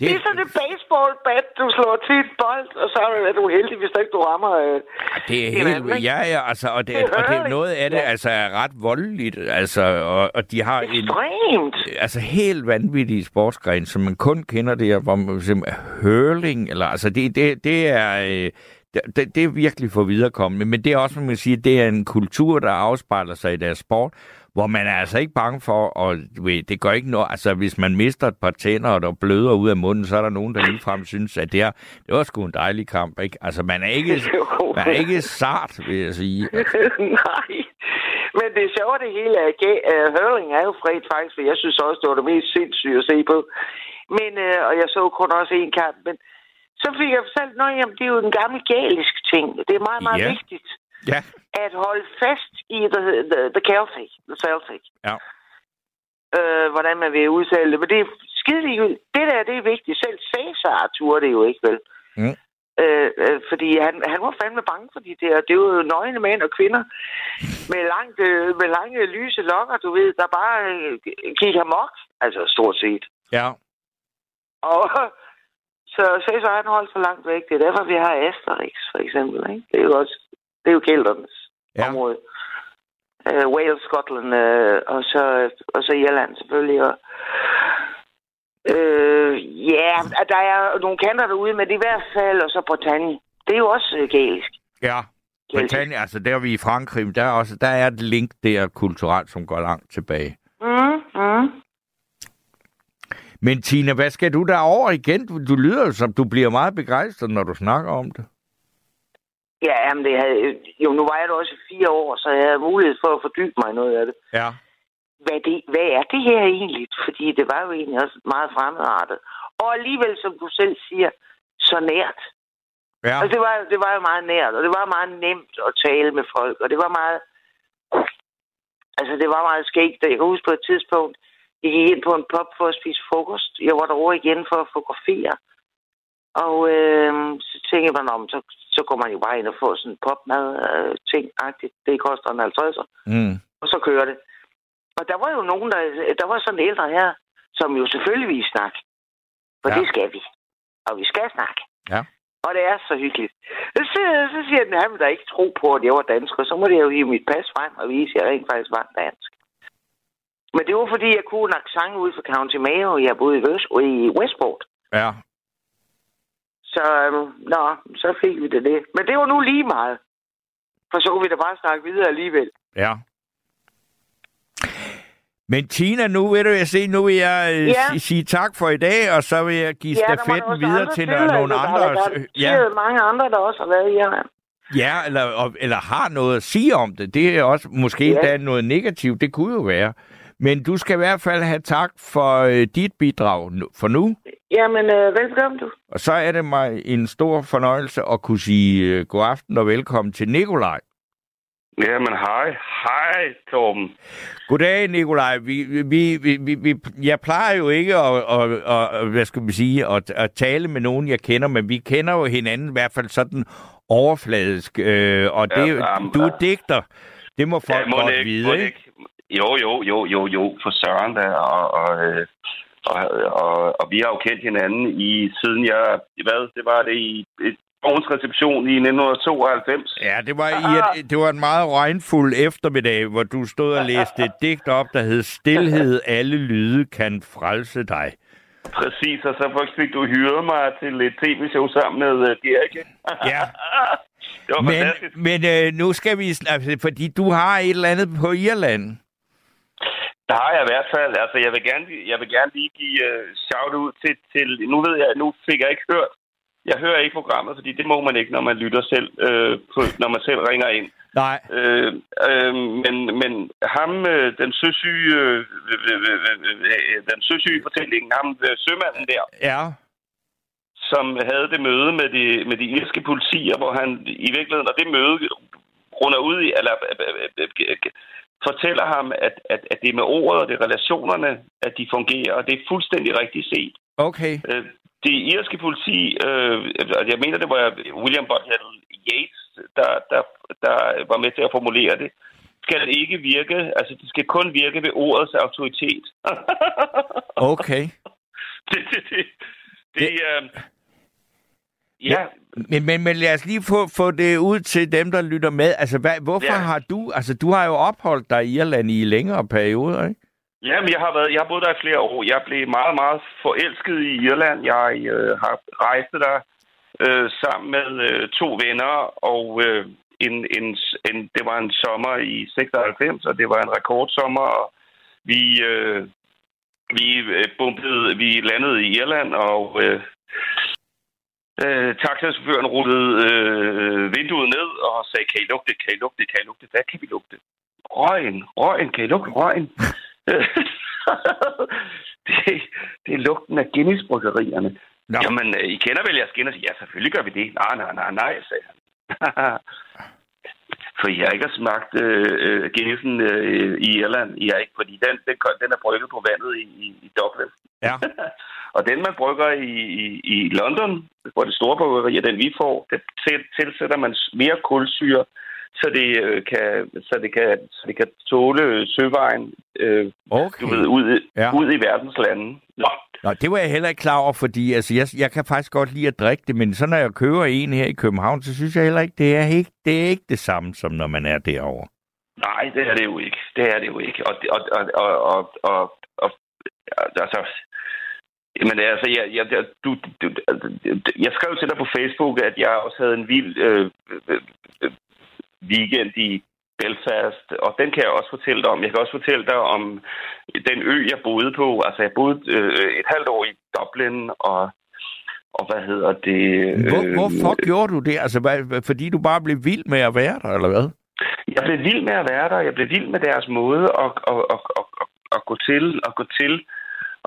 Det er sådan et baseball bat, du slår til et bold, og så er du heldig, hvis der ikke du rammer... Øh, Det er helt, ikke? ja, ja, altså, og det, Det er og det er noget af det, Ja. altså, er ret voldeligt, altså, og, og de har en, ekstremt. altså, helt vanvittige sportsgren, som man kun kender der, hvor man simpelthen hurling, eller, altså, det, det, det er, øh, det- det, det er virkelig for viderekommende, men det er også, man kan sige, det er en kultur, der afspejler sig i deres sport, hvor man er altså ikke bange for, og ved, det gør ikke noget, altså hvis man mister et par tænder, og der bløder ud af munden, så er der nogen, der ligefrem synes, at det, er, det var sgu en dejlig kamp, ikke? Altså man er ikke, man er ikke sart, vil jeg sige. Nej. Men det sjovt, det hele er gæ- uh, hurling er jo fredt faktisk, for jeg synes også, det var det mest sindssyge at se på. Men, øh, og jeg så kun også en kamp, men så fik jeg fortalt, at det er jo en gammel gælisk ting. Det er meget, meget Ja. vigtigt Ja. at holde fast i the, the, the Celtic. The Celtic. Ja. Øh, hvordan man vil udtale det. Men det er skide. Det der, det er vigtigt. Selv Cæsar turde det jo ikke, vel? Mm. Øh, øh, fordi han, han var fandme bange for de der. Det er jo nøgne mænd og kvinder med, langt, øh, med lange lyse lokker, du ved, der bare øh, gik amok. Altså stort set. Ja. Og så Cæsar han holdt for langt væk. Det er derfor, vi har Asterix, for eksempel. Ikke? Det er jo også det er jo kelternes Ja. område. Uh, Wales, Scotland uh, og, så, og så Irland selvfølgelig. Og, uh, ja, yeah, der er nogle kanter derude, men det i hvert fald, og så Bretagne. Det er jo også gælisk. Ja. Britannia, altså der er vi i Frankrig, der er, også, der er et link der kulturelt, som går langt tilbage. Mm, mm. Men Tina, hvad skal du derover igen? Du, du lyder jo som, du bliver meget begejstret, når du snakker om det. Ja, jamen det havde, jo, nu var jeg der også i fire år, så jeg havde mulighed for at fordybe mig i noget af det. Ja. hvad, det, hvad er det her egentlig? Fordi det var jo egentlig også meget fremmedartet. Og alligevel, som du selv siger, så nært. Ja. Altså, det var, det var jo meget nært, og det var meget nemt at tale med folk, og det var meget... Altså, det var meget skægt. Jeg kan huske på et tidspunkt, jeg gik ind på en pub for at spise frokost. Jeg var derovre igen for at fotografere. Og øh, så tænkte man om, så, så går man jo bare ind og får sådan en popmad-ting-agtigt. det koster en 50'er Mm. og så kører det. Og der var jo nogen, der, der var sådan ældre her, som jo selvfølgelig ville snakke. For Ja. det skal vi. Og vi skal snakke. Ja. Og det er så hyggeligt. Så, så siger den, at han vil da ikke tro på, at jeg var dansker. Så må jeg jo hive mit pas frem og vise, at jeg rent faktisk var dansk. Men det var fordi, jeg kunne en accent ud fra County Mayo. Jeg boede i, West, i Westport. Ja. Så, øhm, nå, så fik vi det, det. Men det var nu lige meget. For så vi da bare snakke videre alligevel. Ja. Men Tina, nu vil du jeg se, nu vil jeg øh, Ja. si- sige tak for i dag, og så vil jeg give der var stafetten videre til til, no- nogle altså, andre. Der, der, der, ja, er mange andre, der også har været i Irland. ja eller, eller har noget at sige om det. Det er også måske Ja. ja. noget negativt, det kunne jo være. Men du skal i hvert fald have tak for øh, dit bidrag nu- for nu. Jamen, øh, velkommen du. Og så er det mig en stor fornøjelse at kunne sige øh, god aften og velkommen til Nikolaj. Jamen, hej. Hej, Torben. Goddag, Nikolaj. Vi, vi, vi, vi, vi, jeg plejer jo ikke at, at, at, at hvad skal vi sige, at, at tale med nogen, jeg kender, men vi kender jo hinanden i hvert fald sådan overfladisk. Øh, og det, Ja, ja, jamen, du er digter. Det må folk må godt det vide, må ikke? Jo, jo, jo, jo, jo, for søren da. Og, og, øh, og, og, og vi har jo kendt hinanden i siden jeg... Hvad? Det var det i et Borgens reception i 1992. Ja, det var, i et, det var en meget regnfuld eftermiddag, hvor du stod og læste et digt op, der hed Stilhed, alle lyde kan frelse dig. Præcis, og så fik du hyret mig til et tv-show sammen med uh, Gerke. Ja. det var fantastisk. Men, men øh, nu skal vi... Altså, fordi du har et eller andet på Irland. Der har jeg i hvert fald. Altså, jeg vil gerne, jeg vil gerne lige give uh, shout ud til, til... Nu ved jeg, nu fik jeg ikke hørt. Jeg hører ikke programmet, fordi det må man ikke, når man lytter selv, øh, på, når man selv ringer ind. Nej. Øh, øh, men, men ham, øh, den søsyge, øh, øh, øh, øh, øh, den søsyge fortælling, ham øh, sømanden der, Ja. som havde det møde med de, med de irske politier, hvor han i virkeligheden, og det møde runder ud i, eller øh, øh, øh, øh, fortæller ham, at, at, at det er med ordet og det er relationerne, at de fungerer, og det er fuldstændig rigtigt set. Okay. Øh, det irske politi, øh, og jeg mener, det var William Butler Yates, der, der, der var med til at formulere det, skal ikke virke, altså det skal kun virke ved ordets autoritet. Okay. det, det, det, det, øh, ja, Men, men, men lad os lige få, få det ud til dem, der lytter med. Altså, hvad, hvorfor Ja. har du... Altså, du har jo opholdt dig i Irland i længere perioder, ikke? Jamen, jeg har, været, jeg har boet der i flere år. Jeg blev meget, meget forelsket i Irland. Jeg øh, har rejst der øh, sammen med øh, to venner, og øh, en, en, en, det var en sommer i 96, og det var en rekordsommer. Og vi, øh, vi øh, bumpede, vi landede i Irland, og øh, øh, taxachaufføren rullede øh, vinduet ned og sagde, kan I lugte, kan I lugte, kan I lugte, hvad kan vi lugte? Røgen, røgen, kan I lugte røgen? det, det Det er lugten af Guinness-bryggerierne. Jamen, øh, I kender vel jeres Guinness? Ja, selvfølgelig gør vi det. Nej, nej, nej, nej, sagde han. For I har ikke smagt øh, øh, øh, i Irland. I har ikke, fordi den, den, den er brygget på vandet i, i, i Dublin. Ja. og den, man brygger i, i, i London, hvor det store bryggeri er den, vi får, til, tilsætter man mere kulsyre, så det, øh, kan, så det, kan, så det kan tåle søvejen øh, Okay. du ved, ud, ja. ud i verdens lande. Nå, Nå, det var jeg heller ikke klar over, fordi altså, jeg, jeg kan faktisk godt lide at drikke det, men så når jeg køber en her i København, så synes jeg heller ikke, det er ikke det, er ikke det samme, som når man er derovre. nej, det er det jo ikke. Det er det jo ikke. Og, og, og, og, og, og, og altså, men altså, jeg, jeg, jeg, du, du, jeg skrev til dig på Facebook, at jeg også havde en vild øh, øh, øh, øh weekend i Belfast, og den kan jeg også fortælle dig om. Jeg kan også fortælle dig om den ø, jeg boede på. Altså, jeg boede øh, et halvt år i Dublin, og, og hvad hedder det? Hvor, øh, hvorfor gjorde du det? Altså, hvad, fordi du bare blev vild med at være der, eller hvad? Jeg blev vild med at være der. Jeg blev vild med deres måde at, at, at, at, at, at gå til, at gå til,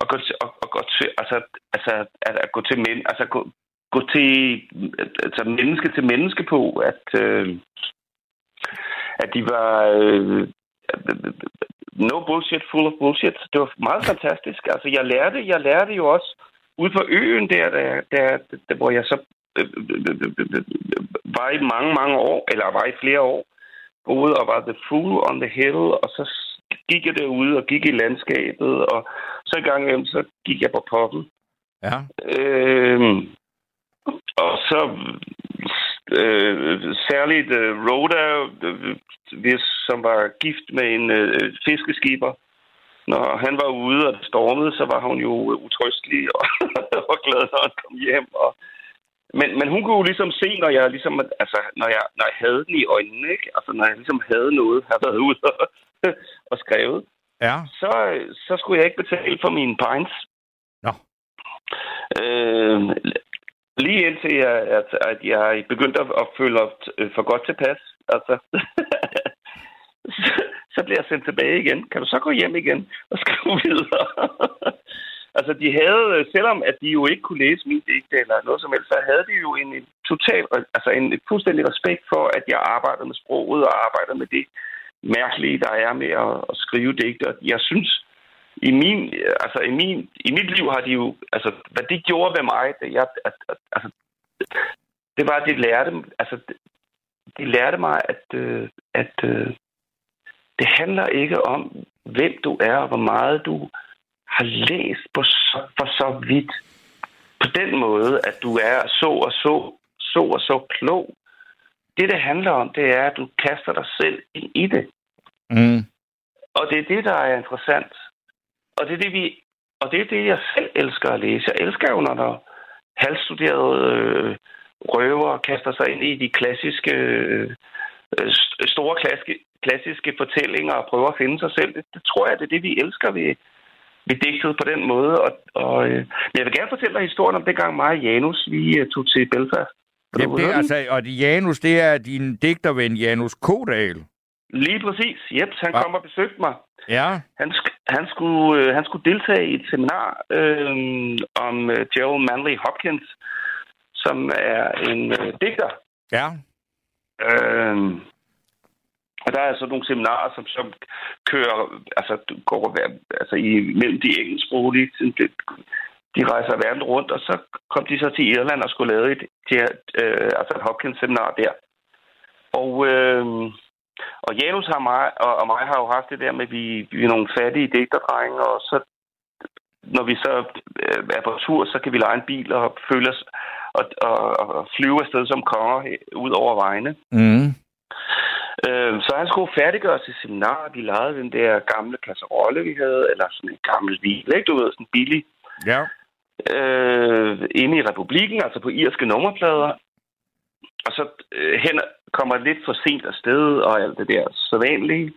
at gå til, at, at gå til, altså, altså at, at gå til men, altså gå, gå til, altså menneske til menneske på, at, øh, at de var øh, no bullshit, full of bullshit. Det var meget fantastisk. Altså, jeg lærte, jeg lærte jo også ude på øen der, der, der, der hvor jeg så øh, øh, øh, øh, øh, var i mange, mange år, eller var i flere år, boede og var the fool on the hill, og så gik jeg derude og gik i landskabet, og så en gang imellem, så gik jeg på poppen. Ja. Øhm, og så øh, særligt øh, Rhoda, øh, som var gift med en øh, fiskeskipper. Når han var ude, og stormede, så var hun jo utrystelig og, og glad, når han kom hjem. Og, men, men hun kunne jo ligesom se, når jeg ligesom, altså, når jeg, når jeg havde den i øjnene, ikke? Altså, når jeg ligesom havde noget, havde været ude og, og skrevet, Ja. så, så skulle jeg ikke betale for mine pints. Nå. Øh, lige indtil jeg, at, at jeg begyndte at, at føle at, øh, for godt tilpas. Altså, så, så bliver jeg sendt tilbage igen. Kan du så gå hjem igen og skrive videre? altså, de havde, øh, selvom at de jo ikke kunne læse min digte eller noget som helst, så havde de jo en, en total, altså en fuldstændig respekt for, at jeg arbejdede med sproget og arbejdede med det mærkelige, der er med at, at skrive digte. Og jeg synes, i min, altså i min, i mit liv har de jo, altså hvad de gjorde ved mig, det, jeg, altså, det var, at de lærte, altså, de lærte mig, at, øh, at øh, det handler ikke om, hvem du er, og hvor meget du har læst på så, for så vidt. På den måde, at du er så og så, så og så klog. Det, det handler om, det er, at du kaster dig selv ind i det. Mm. Og det er det, der er interessant. Og det er det, vi, og det, er det jeg selv elsker at læse. Jeg elsker jo, når der halvstuderede øh, røver kaster sig ind i de klassiske, øh, st- store klassiske, klassiske fortællinger og prøver at finde sig selv. Det, det tror jeg, det er det, vi elsker ved, ved digtet på den måde. Og, og, øh, men jeg vil gerne fortælle dig historien om dengang mig og Janus, vi øh, tog til Belfast. Jamen, det, er altså, og Janus, det er din digterven Janus Kodal. Lige præcis. Jeps, han Ja. kom og besøgte mig. Ja. Han, sk- han, skulle, øh, han skulle deltage i et seminar øh, om øh, Joe Manley Hopkins, som er en øh, digter. Ja. Øh, og der er så nogle seminarer, som, som kører, altså går altså, i, mellem de engelsksproglige. det- De rejser verden rundt, og så kom de så til Irland og skulle lave et, et, øh, altså et Hopkins-seminar der. Og, øh, og Janus har mig, og, og mig har jo haft det der med, at vi, vi er nogle fattige digterdrenge, og så når vi så øh, er på tur, så kan vi lege en bil og føle os og, og, og flyve afsted som konger he- ud over vejene. Mm. Øh, så han skulle færdiggøre sit seminar. De lejede den der gamle kasserolle, vi havde, eller sådan en gammel bil, ikke? Du ved, sådan billig. Ja. Øh, inde i republikken, altså på irske nummerplader. Og så øh, hen kommer lidt for sent afsted, og alt det der sædvanlige.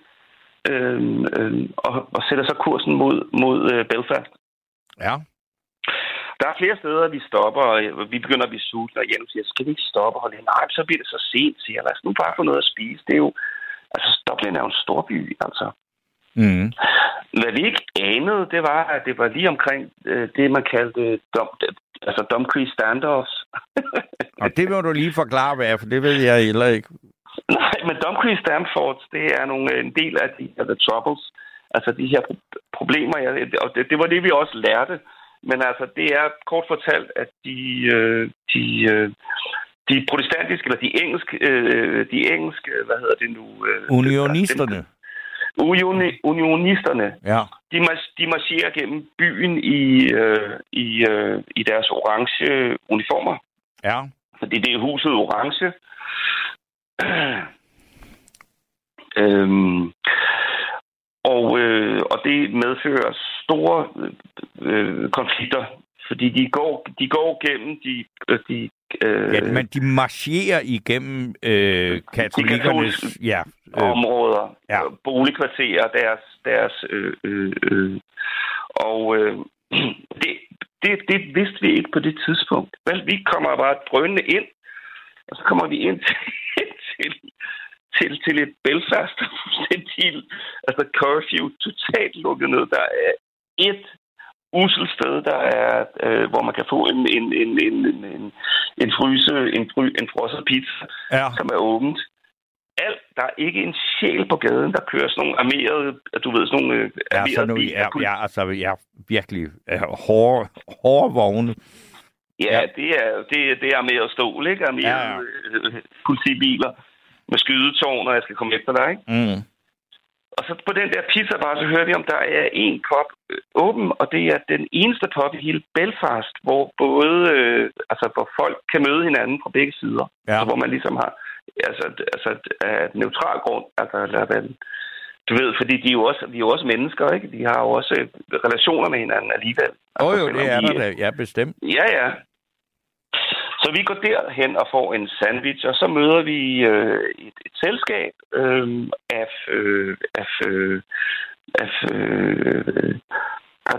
Øh, øh, og, og sætter så kursen mod, mod øh, Belfast. Ja. Der er flere steder, vi stopper, og vi begynder at blive sultne, og Janus siger, skal vi ikke stoppe og? Nej, så bliver det så sent, siger jeg. Lad os nu bare få noget at spise. Det er jo, altså Dublin er jo en storby, altså. Mm. Hvad vi ikke anede, det var, at det var lige omkring øh, det, man kaldte dom, altså Dumfries standoffs. Og det må du lige forklare, hvad er, for det ved jeg heller ikke. Nej, men Dumfries standoffs, det er nogle, en del af de af the troubles. Altså de her pro- problemer, ja, og det, det var det, vi også lærte. Men altså, det er kort fortalt, at de, øh, de, øh, de protestantiske, eller de engelske, øh, de engelske, hvad hedder det nu? Øh, Unionisterne. Unioni, unionisterne, Ja. de, mars- de marcherer gennem byen i, øh, i, øh, i deres orange uniformer. Ja. Fordi det er huset orange. øhm, og, øh, og det medfører store øh, konflikter, fordi de går, de går gennem de, øh, de øh, ja men de marcherer igennem øh, katolikernes... Ja. Øh, områder, ja. boligkvarterer, deres, deres øh, øh, øh. og øh, det, det, det vidste vi ikke på det tidspunkt. Vel, vi kommer bare drønende ind, og så kommer vi ind til, til, til, til et Belfast, der er fuldstændig, altså curfew, totalt lukket ned. Der er et usel sted, der er, øh, hvor man kan få en, en, en, en, en, en, en fryse, en, fry, en frosset pizza, ja. som er åbent. Alt, der er ikke en sjæl på gaden, der kører sådan nogle armerede, du ved, sådan nogle øh, Ja, armerede så nu, biler. ja, ja, altså, ja, virkelig ja, hårde, hårde vogne. Ja, Ja. det er, det, det er armeret stål, ikke? Armerede Ja, ja, ja. politibiler med skydetårn, og jeg skal komme efter dig, ikke? Mm. Og så på den der pizzabar, så hører vi, om der er en pop øh, åben, og det er den eneste pop i hele Belfast, hvor både, øh, altså hvor folk kan møde hinanden fra begge sider. Ja. Så hvor man ligesom har, altså, altså af et neutral grund, altså være, du ved, fordi de er jo også, vi er jo også mennesker, ikke? De har jo også relationer med hinanden alligevel. Åh oh, Altså, jo, det er der da. Ja, bestemt. Ja, ja. Så vi går derhen og får en sandwich, og så møder vi øh, et, et selskab øh, af, øh, af, øh, af øh,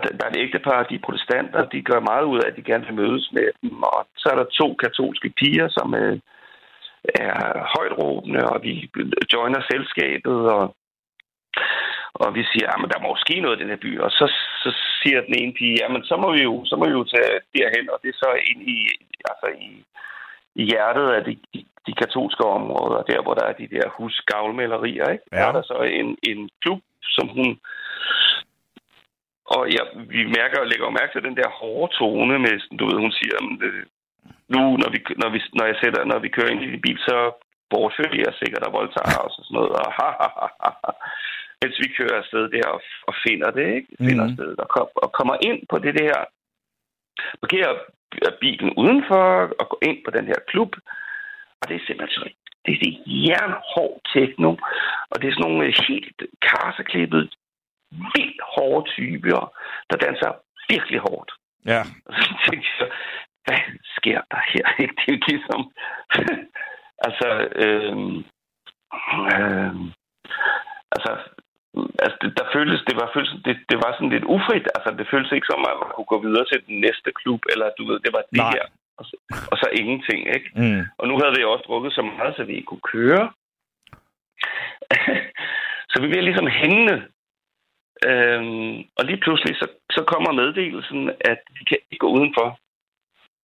der, der er et ægtepar, de er protestanter, de gør meget ud af, at de gerne vil mødes med dem, og så er der to katolske piger, som øh, er højt råbende, og vi joiner selskabet, og og vi siger, at der må ske noget i den her by. Og så, så siger den ene pige, jamen så må vi jo, så må vi jo tage derhen, og det er så ind i, altså i, i hjertet af de, de, de katolske områder, der hvor der er de der husgavlmalerier, ikke? Ja. Der er der så en, en klub, som hun... Og ja, vi mærker og lægger mærke til den der hårde tone med, du ved, hun siger, "Jamen, øh, nu, når vi, når, vi, når, jeg sætter, når vi kører ind i din bil, så bortfører jeg sikkert og voldtager os og sådan noget. Og ha, ha, ha, ha. Mens vi kører afsted der og, og finder det, ikke? Finder Mhm. mm. afsted og, kom, og kommer ind på det der, parkerer bilen udenfor og går ind på den her klub. Og det er simpelthen så det er det jernhård techno, og det er sådan nogle øh, helt karseklippet, vildt hårde typer, der danser virkelig hårdt. Ja. Og så tænkte jeg, hvad sker der her? Det er jo ligesom... altså, øhm, øhm, altså, altså det, der føltes, det var, føltes, det, det var sådan lidt ufrit. Altså, det føltes ikke som, at man kunne gå videre til den næste klub, eller du ved, det var det Nej. her. Og så, og så ingenting, ikke? Mm. Og nu havde vi også drukket så meget, så vi ikke kunne køre. så vi bliver ligesom hængende. Øhm, og lige pludselig, så, så kommer meddelelsen, at vi kan ikke gå udenfor.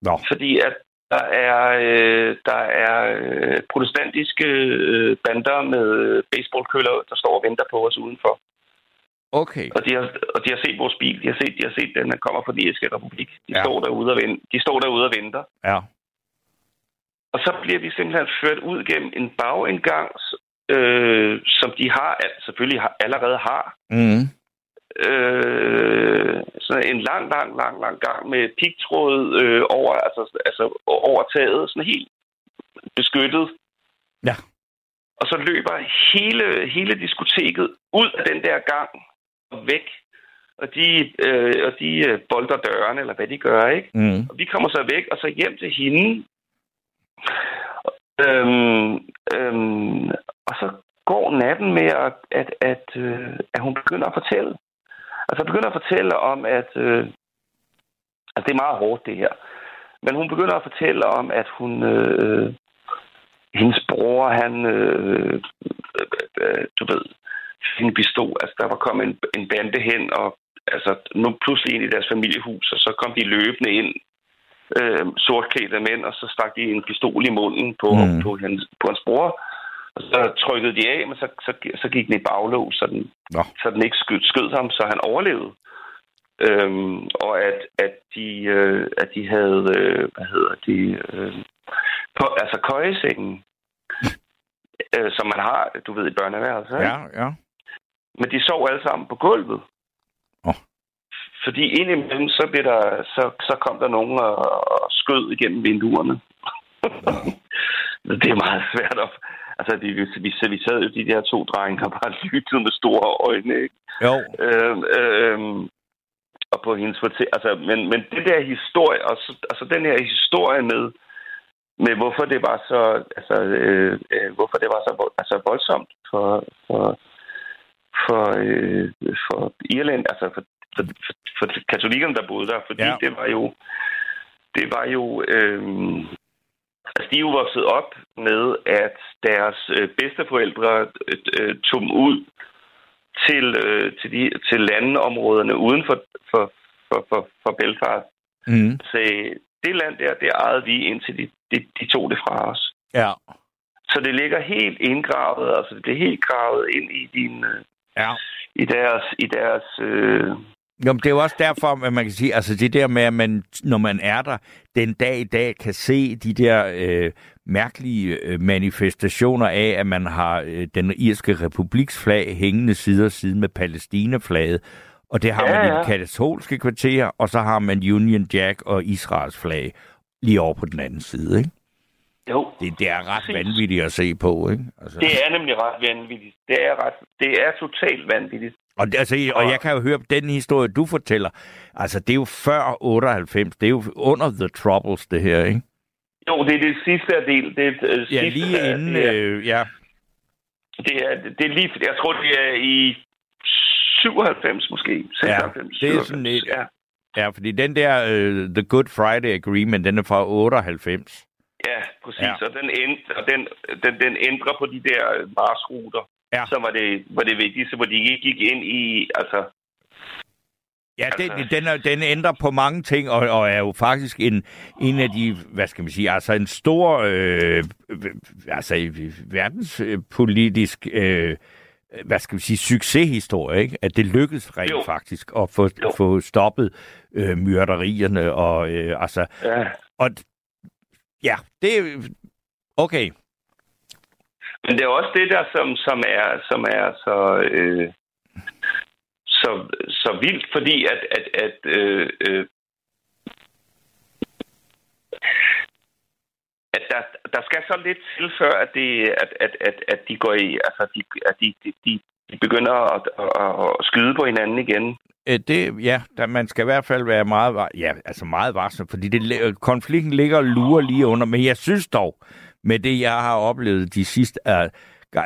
Nå. Fordi at der er, øh, der er øh, protestantiske øh, bander med baseballkøller, der står og venter på os udenfor. Okay. Og de har, og de har set vores bil. De har set, de har set den, der kommer fra den irske republik. De, Ja. står derude og venter. de står derude og venter. Ja. Og så bliver vi simpelthen ført ud gennem en bagindgang, øh, som de har, selvfølgelig har, allerede har. Mm. Øh, så en lang, lang, lang, lang gang med pigtråd øh, over, altså, altså over taget, sådan helt beskyttet. Ja. Og så løber hele, hele diskoteket ud af den der gang og væk. Og de, øh, og de øh, bolter dørene, eller hvad de gør, ikke? Mm. Og vi kommer så væk, og så hjem til hende. Øhm, øhm, og så går natten med, at, at, at, øh, at hun begynder at fortælle. Altså begynder at fortælle om, at... Øh, altså det er meget hårdt, det her. Men hun begynder at fortælle om, at hun... Øh, hendes bror, han... Øh, øh, øh, du ved... sin pistol. Altså, der var kommet en, en bande hen, og altså, nu pludselig ind i deres familiehus, og så kom de løbende ind, øh, sortklædte mænd, og så stak de en pistol i munden på, mm. på, hans, på hans bror. Og så trykkede de af, men så, så, så gik den i baglås, så den, Nå. så den ikke skød, skød ham, så han overlevede. Øhm, og at, at, de, øh, at de havde, øh, hvad hedder de, øh, på, altså køjesengen, øh, som man har, du ved, i børneværelset. Ja, ja. Men de sov alle sammen på gulvet. Åh. Fordi indimellem, så, blev der, så, så kom der nogen og, og skød igennem vinduerne. det er meget svært at... Altså, vi, vi, vi, sad jo de der to drenge og bare lyttede med store øjne, ikke? Jo. Øhm, øhm, og på hendes fortæl... Altså, men, men det der historie, og så, altså den her historie med, med hvorfor det var så, altså, øh, øh, hvorfor det var så altså, voldsomt for, for, for, øh, for Irland, altså for, for, for, for katolikkerne, der boede der, fordi ja. det var jo, det var jo, øh, altså de er jo vokset op med, at deres øh, bedsteforældre øh, øh, tog dem ud til, øh, til, de, til landområderne uden for, for, for, for, for Belfast. Mm. Sagde, det land der, det ejede vi indtil de, de, de tog det fra os. Ja. Så det ligger helt indgravet, altså det bliver helt gravet ind i din, øh, Ja. i deres, i deres, øh, Jo, men det er jo også derfor, at man kan sige, altså det der med, at man, når man er der, den dag i dag kan se de der øh, mærkelige øh, manifestationer af, at man har øh, den irske republiks flag hængende side om side med Palæstina-flaget, og det har Ja, man i ja. det katolske kvarter, og så har man Union Jack og Israels flag lige over på den anden side, ikke? jo, Det, det er ret Præcis. vanvittigt at se på, ikke? Altså. det er nemlig ret vanvittigt. Det er, ret, det er totalt vanvittigt. Og, det- altså, og jeg kan jo høre på den historie, du fortæller. Altså, det er jo før 98. Det er jo under The Troubles, det her, ikke? Jo, det er det sidste af del. Det er, øh, Ja, sidste lige af- inden... Det er, Øh, ja. det, er, det er lige, jeg tror, det er i 97 måske. 96, det er 97. sådan et- Ja, ja, fordi den der øh, The Good Friday Agreement, den er fra 98. ja præcis. Ja. Ja. Og den, end, og den, den, den ændrer på de der marsruter. Ja. Så var det, var det vigtigste, hvor de ikke gik ind i... Altså, Ja, den, Altså- den, er, den ændrer på mange ting, og, og er jo faktisk en, en af de, hvad skal man sige, altså en stor, øh, altså verdenspolitisk, øh, hvad skal man sige, succeshistorie, ikke? At det lykkedes rent Jo. faktisk at få, Jo. få stoppet øh, myrderierne, og øh, altså, ja. og ja, det okay, men det er også det der, som, som, er, som er så, øh, så, så vildt, fordi at, at, at øh, øh, at der, der skal så lidt til, før at, det, at, at, at, at de går i, altså de, at de, de, de, begynder at, at, at skyde på hinanden igen. Øh, det, ja, der, man skal i hvert fald være meget, ja, altså meget varsom, fordi det, konflikten ligger og lurer lige under. Men jeg synes dog, med det, jeg har oplevet de sidste, uh,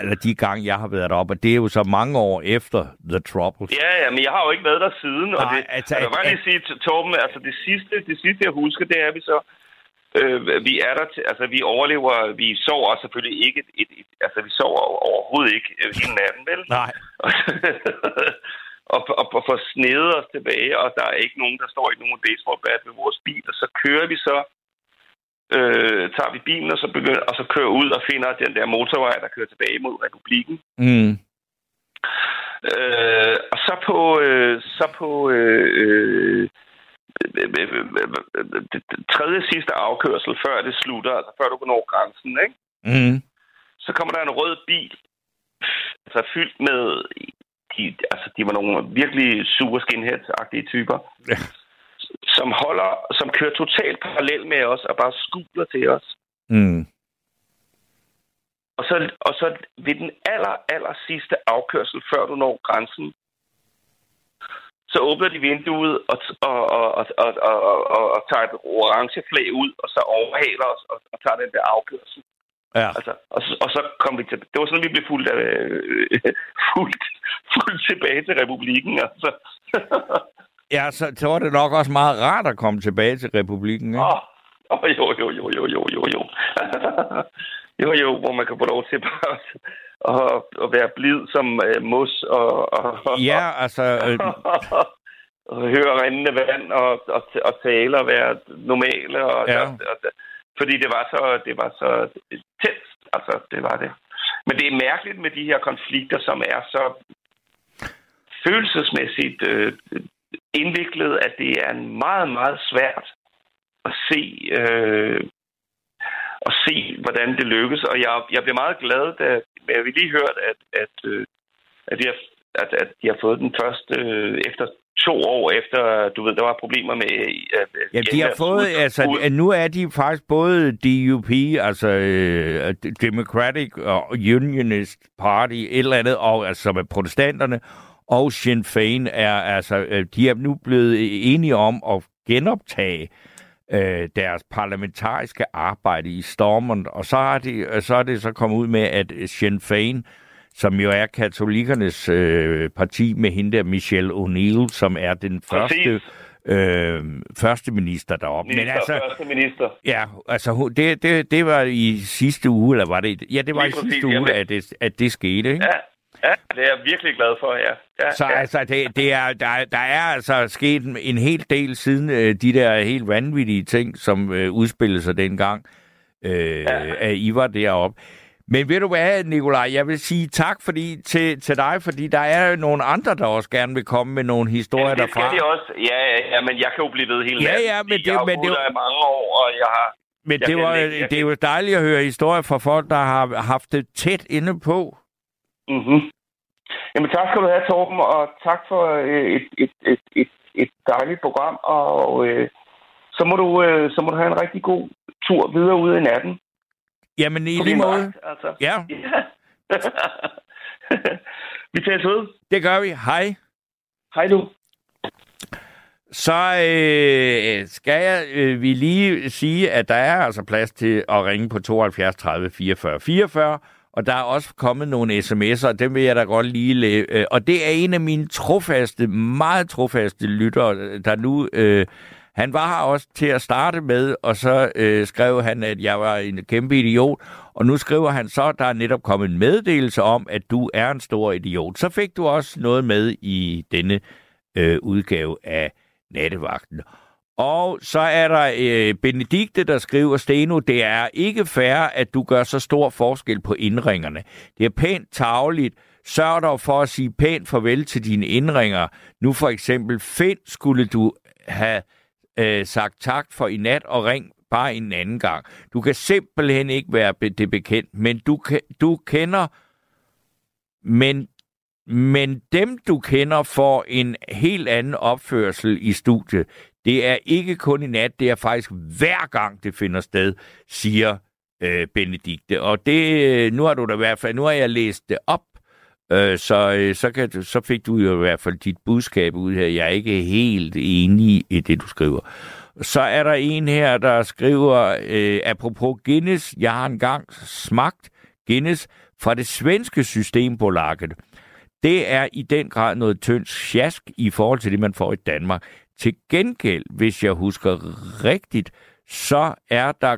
eller de gange, jeg har været deroppe, og det er jo så mange år efter The Troubles. Ja, ja, men jeg har jo ikke været der siden. og Nej, det, altså, jeg vil bare lige sige til Torben, altså det sidste, det sidste, jeg husker, det er, at vi så Øh, vi er der til, altså vi overlever, vi sover selvfølgelig ikke, et, et, et, altså vi sover overhovedet ikke øh, hele natten, vel? Nej. og, og, og får snedet os tilbage, og der er ikke nogen, der står i nogen baseballbat ved vores bil, og så kører vi så, øh, tager vi bilen, og så, begynder, og så kører ud og finder den der motorvej, der kører tilbage mod republikken. Mm. Øh, og så på, øh, så på øh, øh, det tredje sidste afkørsel, før det slutter, altså før du går over grænsen, ikke? Mm. så kommer der en rød bil, altså fyldt med, de, altså de var nogle virkelig super skinheads-agtige typer, Ja. Som holder, som kører totalt parallelt med os og bare skuler til os. Mm. Og så, og så ved den aller, aller sidste afkørsel, før du når grænsen, så åbner de vinduet og, og, og, og, og, og, og, og tager et orange flag ud, og så overhaler os og, og tager den der afkørsel. Ja. Altså, og, så, og så kom vi til... Det var sådan, vi blev fuldt, øh, fuldt, fuldt tilbage til republikken. Altså. ja, så, så var det nok også meget rart at komme tilbage til republikken, ikke? Åh, oh, jo, jo, jo, jo, jo, jo, jo. jo, jo, hvor man kan få lov til bare at, og være blid som øh, mus og, og, Ja, altså... Øh, og høre rindende vand og, og, og tale og være normale. Og, Ja. og, og, fordi det var så det var så tæt. Altså, det var det. Men det er mærkeligt med de her konflikter, som er så følelsesmæssigt øh, indviklet, at det er meget, meget svært at se, øh, at se hvordan det lykkes. Og jeg, jeg blev meget glad, da jeg vi lige hørt, at, at, øh, at, jeg, at, at de har fået den første øh, efter to år efter, du ved, der var problemer med... At, Ja, de har fået, altså, at nu er de faktisk både DUP, altså øh, Democratic og Unionist Party, et eller andet, og altså med protestanterne, og Sinn Féin er, altså, øh, de er nu blevet enige om at genoptage øh, deres parlamentariske arbejde i Stormont, og så er, de, så er det så kommet ud med, at Sinn Féin, som jo er katolikernes øh, parti med hende der Michelle O'Neill, som er den første øh, første minister deroppe. Minister, Men altså, første minister. ja, altså det, det, det var i sidste uge, eller var det? Ja, det var Lige i præcis, sidste uge, jamen. at det, at det skete, ikke? Ja, ja, det er jeg virkelig glad for, ja. ja Så ja. altså, det, det er, der, er- der er altså sket en, en hel del siden øh, de der helt vanvittige ting, som øh, udspillede sig dengang, øh, Ja. at I var deroppe. Men ved du hvad, Nikolaj, jeg vil sige tak fordi, til, til dig, fordi der er jo nogle andre, der også gerne vil komme med nogle historier det skal derfra. de også. Ja, ja, ja, men jeg kan jo blive ved hele Ja, natten, ja, men det- jeg har men det- der i mange år, og jeg har... Men Jeg det, var, ikke- det er jo dejligt at høre historier fra folk, der har haft det tæt inde på. Mm-hmm. Jamen tak skal du have, Torben, og tak for øh, et, et, et, et, et dejligt program, og øh, så, må du, øh, så må du have en rigtig god tur videre ud i natten. Jamen, i lige måde. Altså. Ja, Ja. Vi tages ved. det gør vi. Hej. Hej du. Så øh, skal jeg øh, vi lige sige, at der er altså plads til at ringe på 72 30 44 44, og der er også kommet nogle sms'er, og dem vil jeg da godt lige læse. Øh, og det er en af mine trofaste, meget trofaste lyttere, der nu... Øh, han var her også til at starte med, og så øh, skrev han, at jeg var en kæmpe idiot. Og nu skriver han så, at der er netop kommet en meddelelse om, at du er en stor idiot. Så fik du også noget med i denne øh, udgave af Nattevagten. Og så er der øh, Benedikte, der skriver, Steno, det er ikke fair, at du gør så stor forskel på indringerne. Det er pænt tageligt. Sørg dog for at sige pænt farvel til dine indringer. Nu for eksempel, Finn skulle du have øh, sagt tak for i nat og ring bare en anden gang. Du kan simpelthen ikke være det bekendt, men du, du kender, men, men dem du kender får en helt anden opførsel i studiet. Det er ikke kun i nat, det er faktisk hver gang det finder sted, siger øh, Benedikte. Og det, øh, nu har du da i hvert fald, nu har jeg læst det op, øh, så, øh, så, kan, du- så fik du jo i hvert fald dit budskab ud her. Jeg er ikke helt enig i det, du skriver. Så er der en her, der skriver, øh, apropos Guinness, jeg har engang smagt Guinness fra det svenske systembolaget. Det er i den grad noget tyndt sjask i forhold til det, man får i Danmark. Til gengæld, hvis jeg husker rigtigt, så er der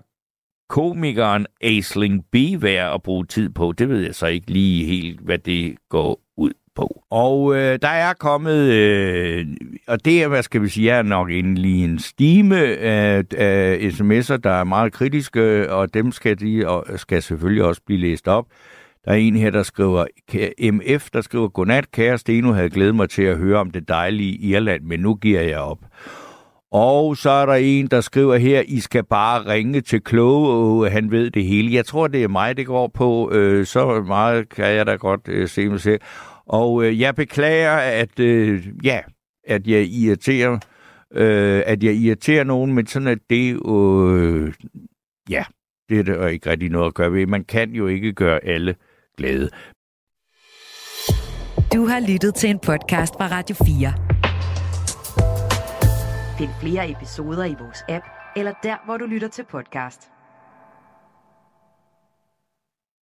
komikeren Aisling B. værd at bruge tid på. Det ved jeg så ikke lige helt, hvad det går ud på. Og øh, der er kommet, øh, og det er, hvad skal vi sige, er nok lige en stime af, af sms'er, der er meget kritiske, og dem skal, de, og skal selvfølgelig også blive læst op. Der er en her, der skriver, MF, der skriver, Godnat, kære Steno, havde glædet mig til at høre om det dejlige Irland, men nu giver jeg op. Og så er der en, der skriver her, I skal bare ringe til Kloge, og han ved det hele. Jeg tror, det er mig, det går på. Øh, så meget kan jeg da godt øh, se mig selv. Og øh, jeg beklager, at, øh, ja, at jeg irriterer, øh, at jeg irriterer nogen, men sådan at det øh, ja, det er der ikke rigtig noget at gøre ved. Man kan jo ikke gøre alle glade. Du har lyttet til en podcast fra Radio 4. Find flere episoder i vores app, eller der, hvor du lytter til podcast.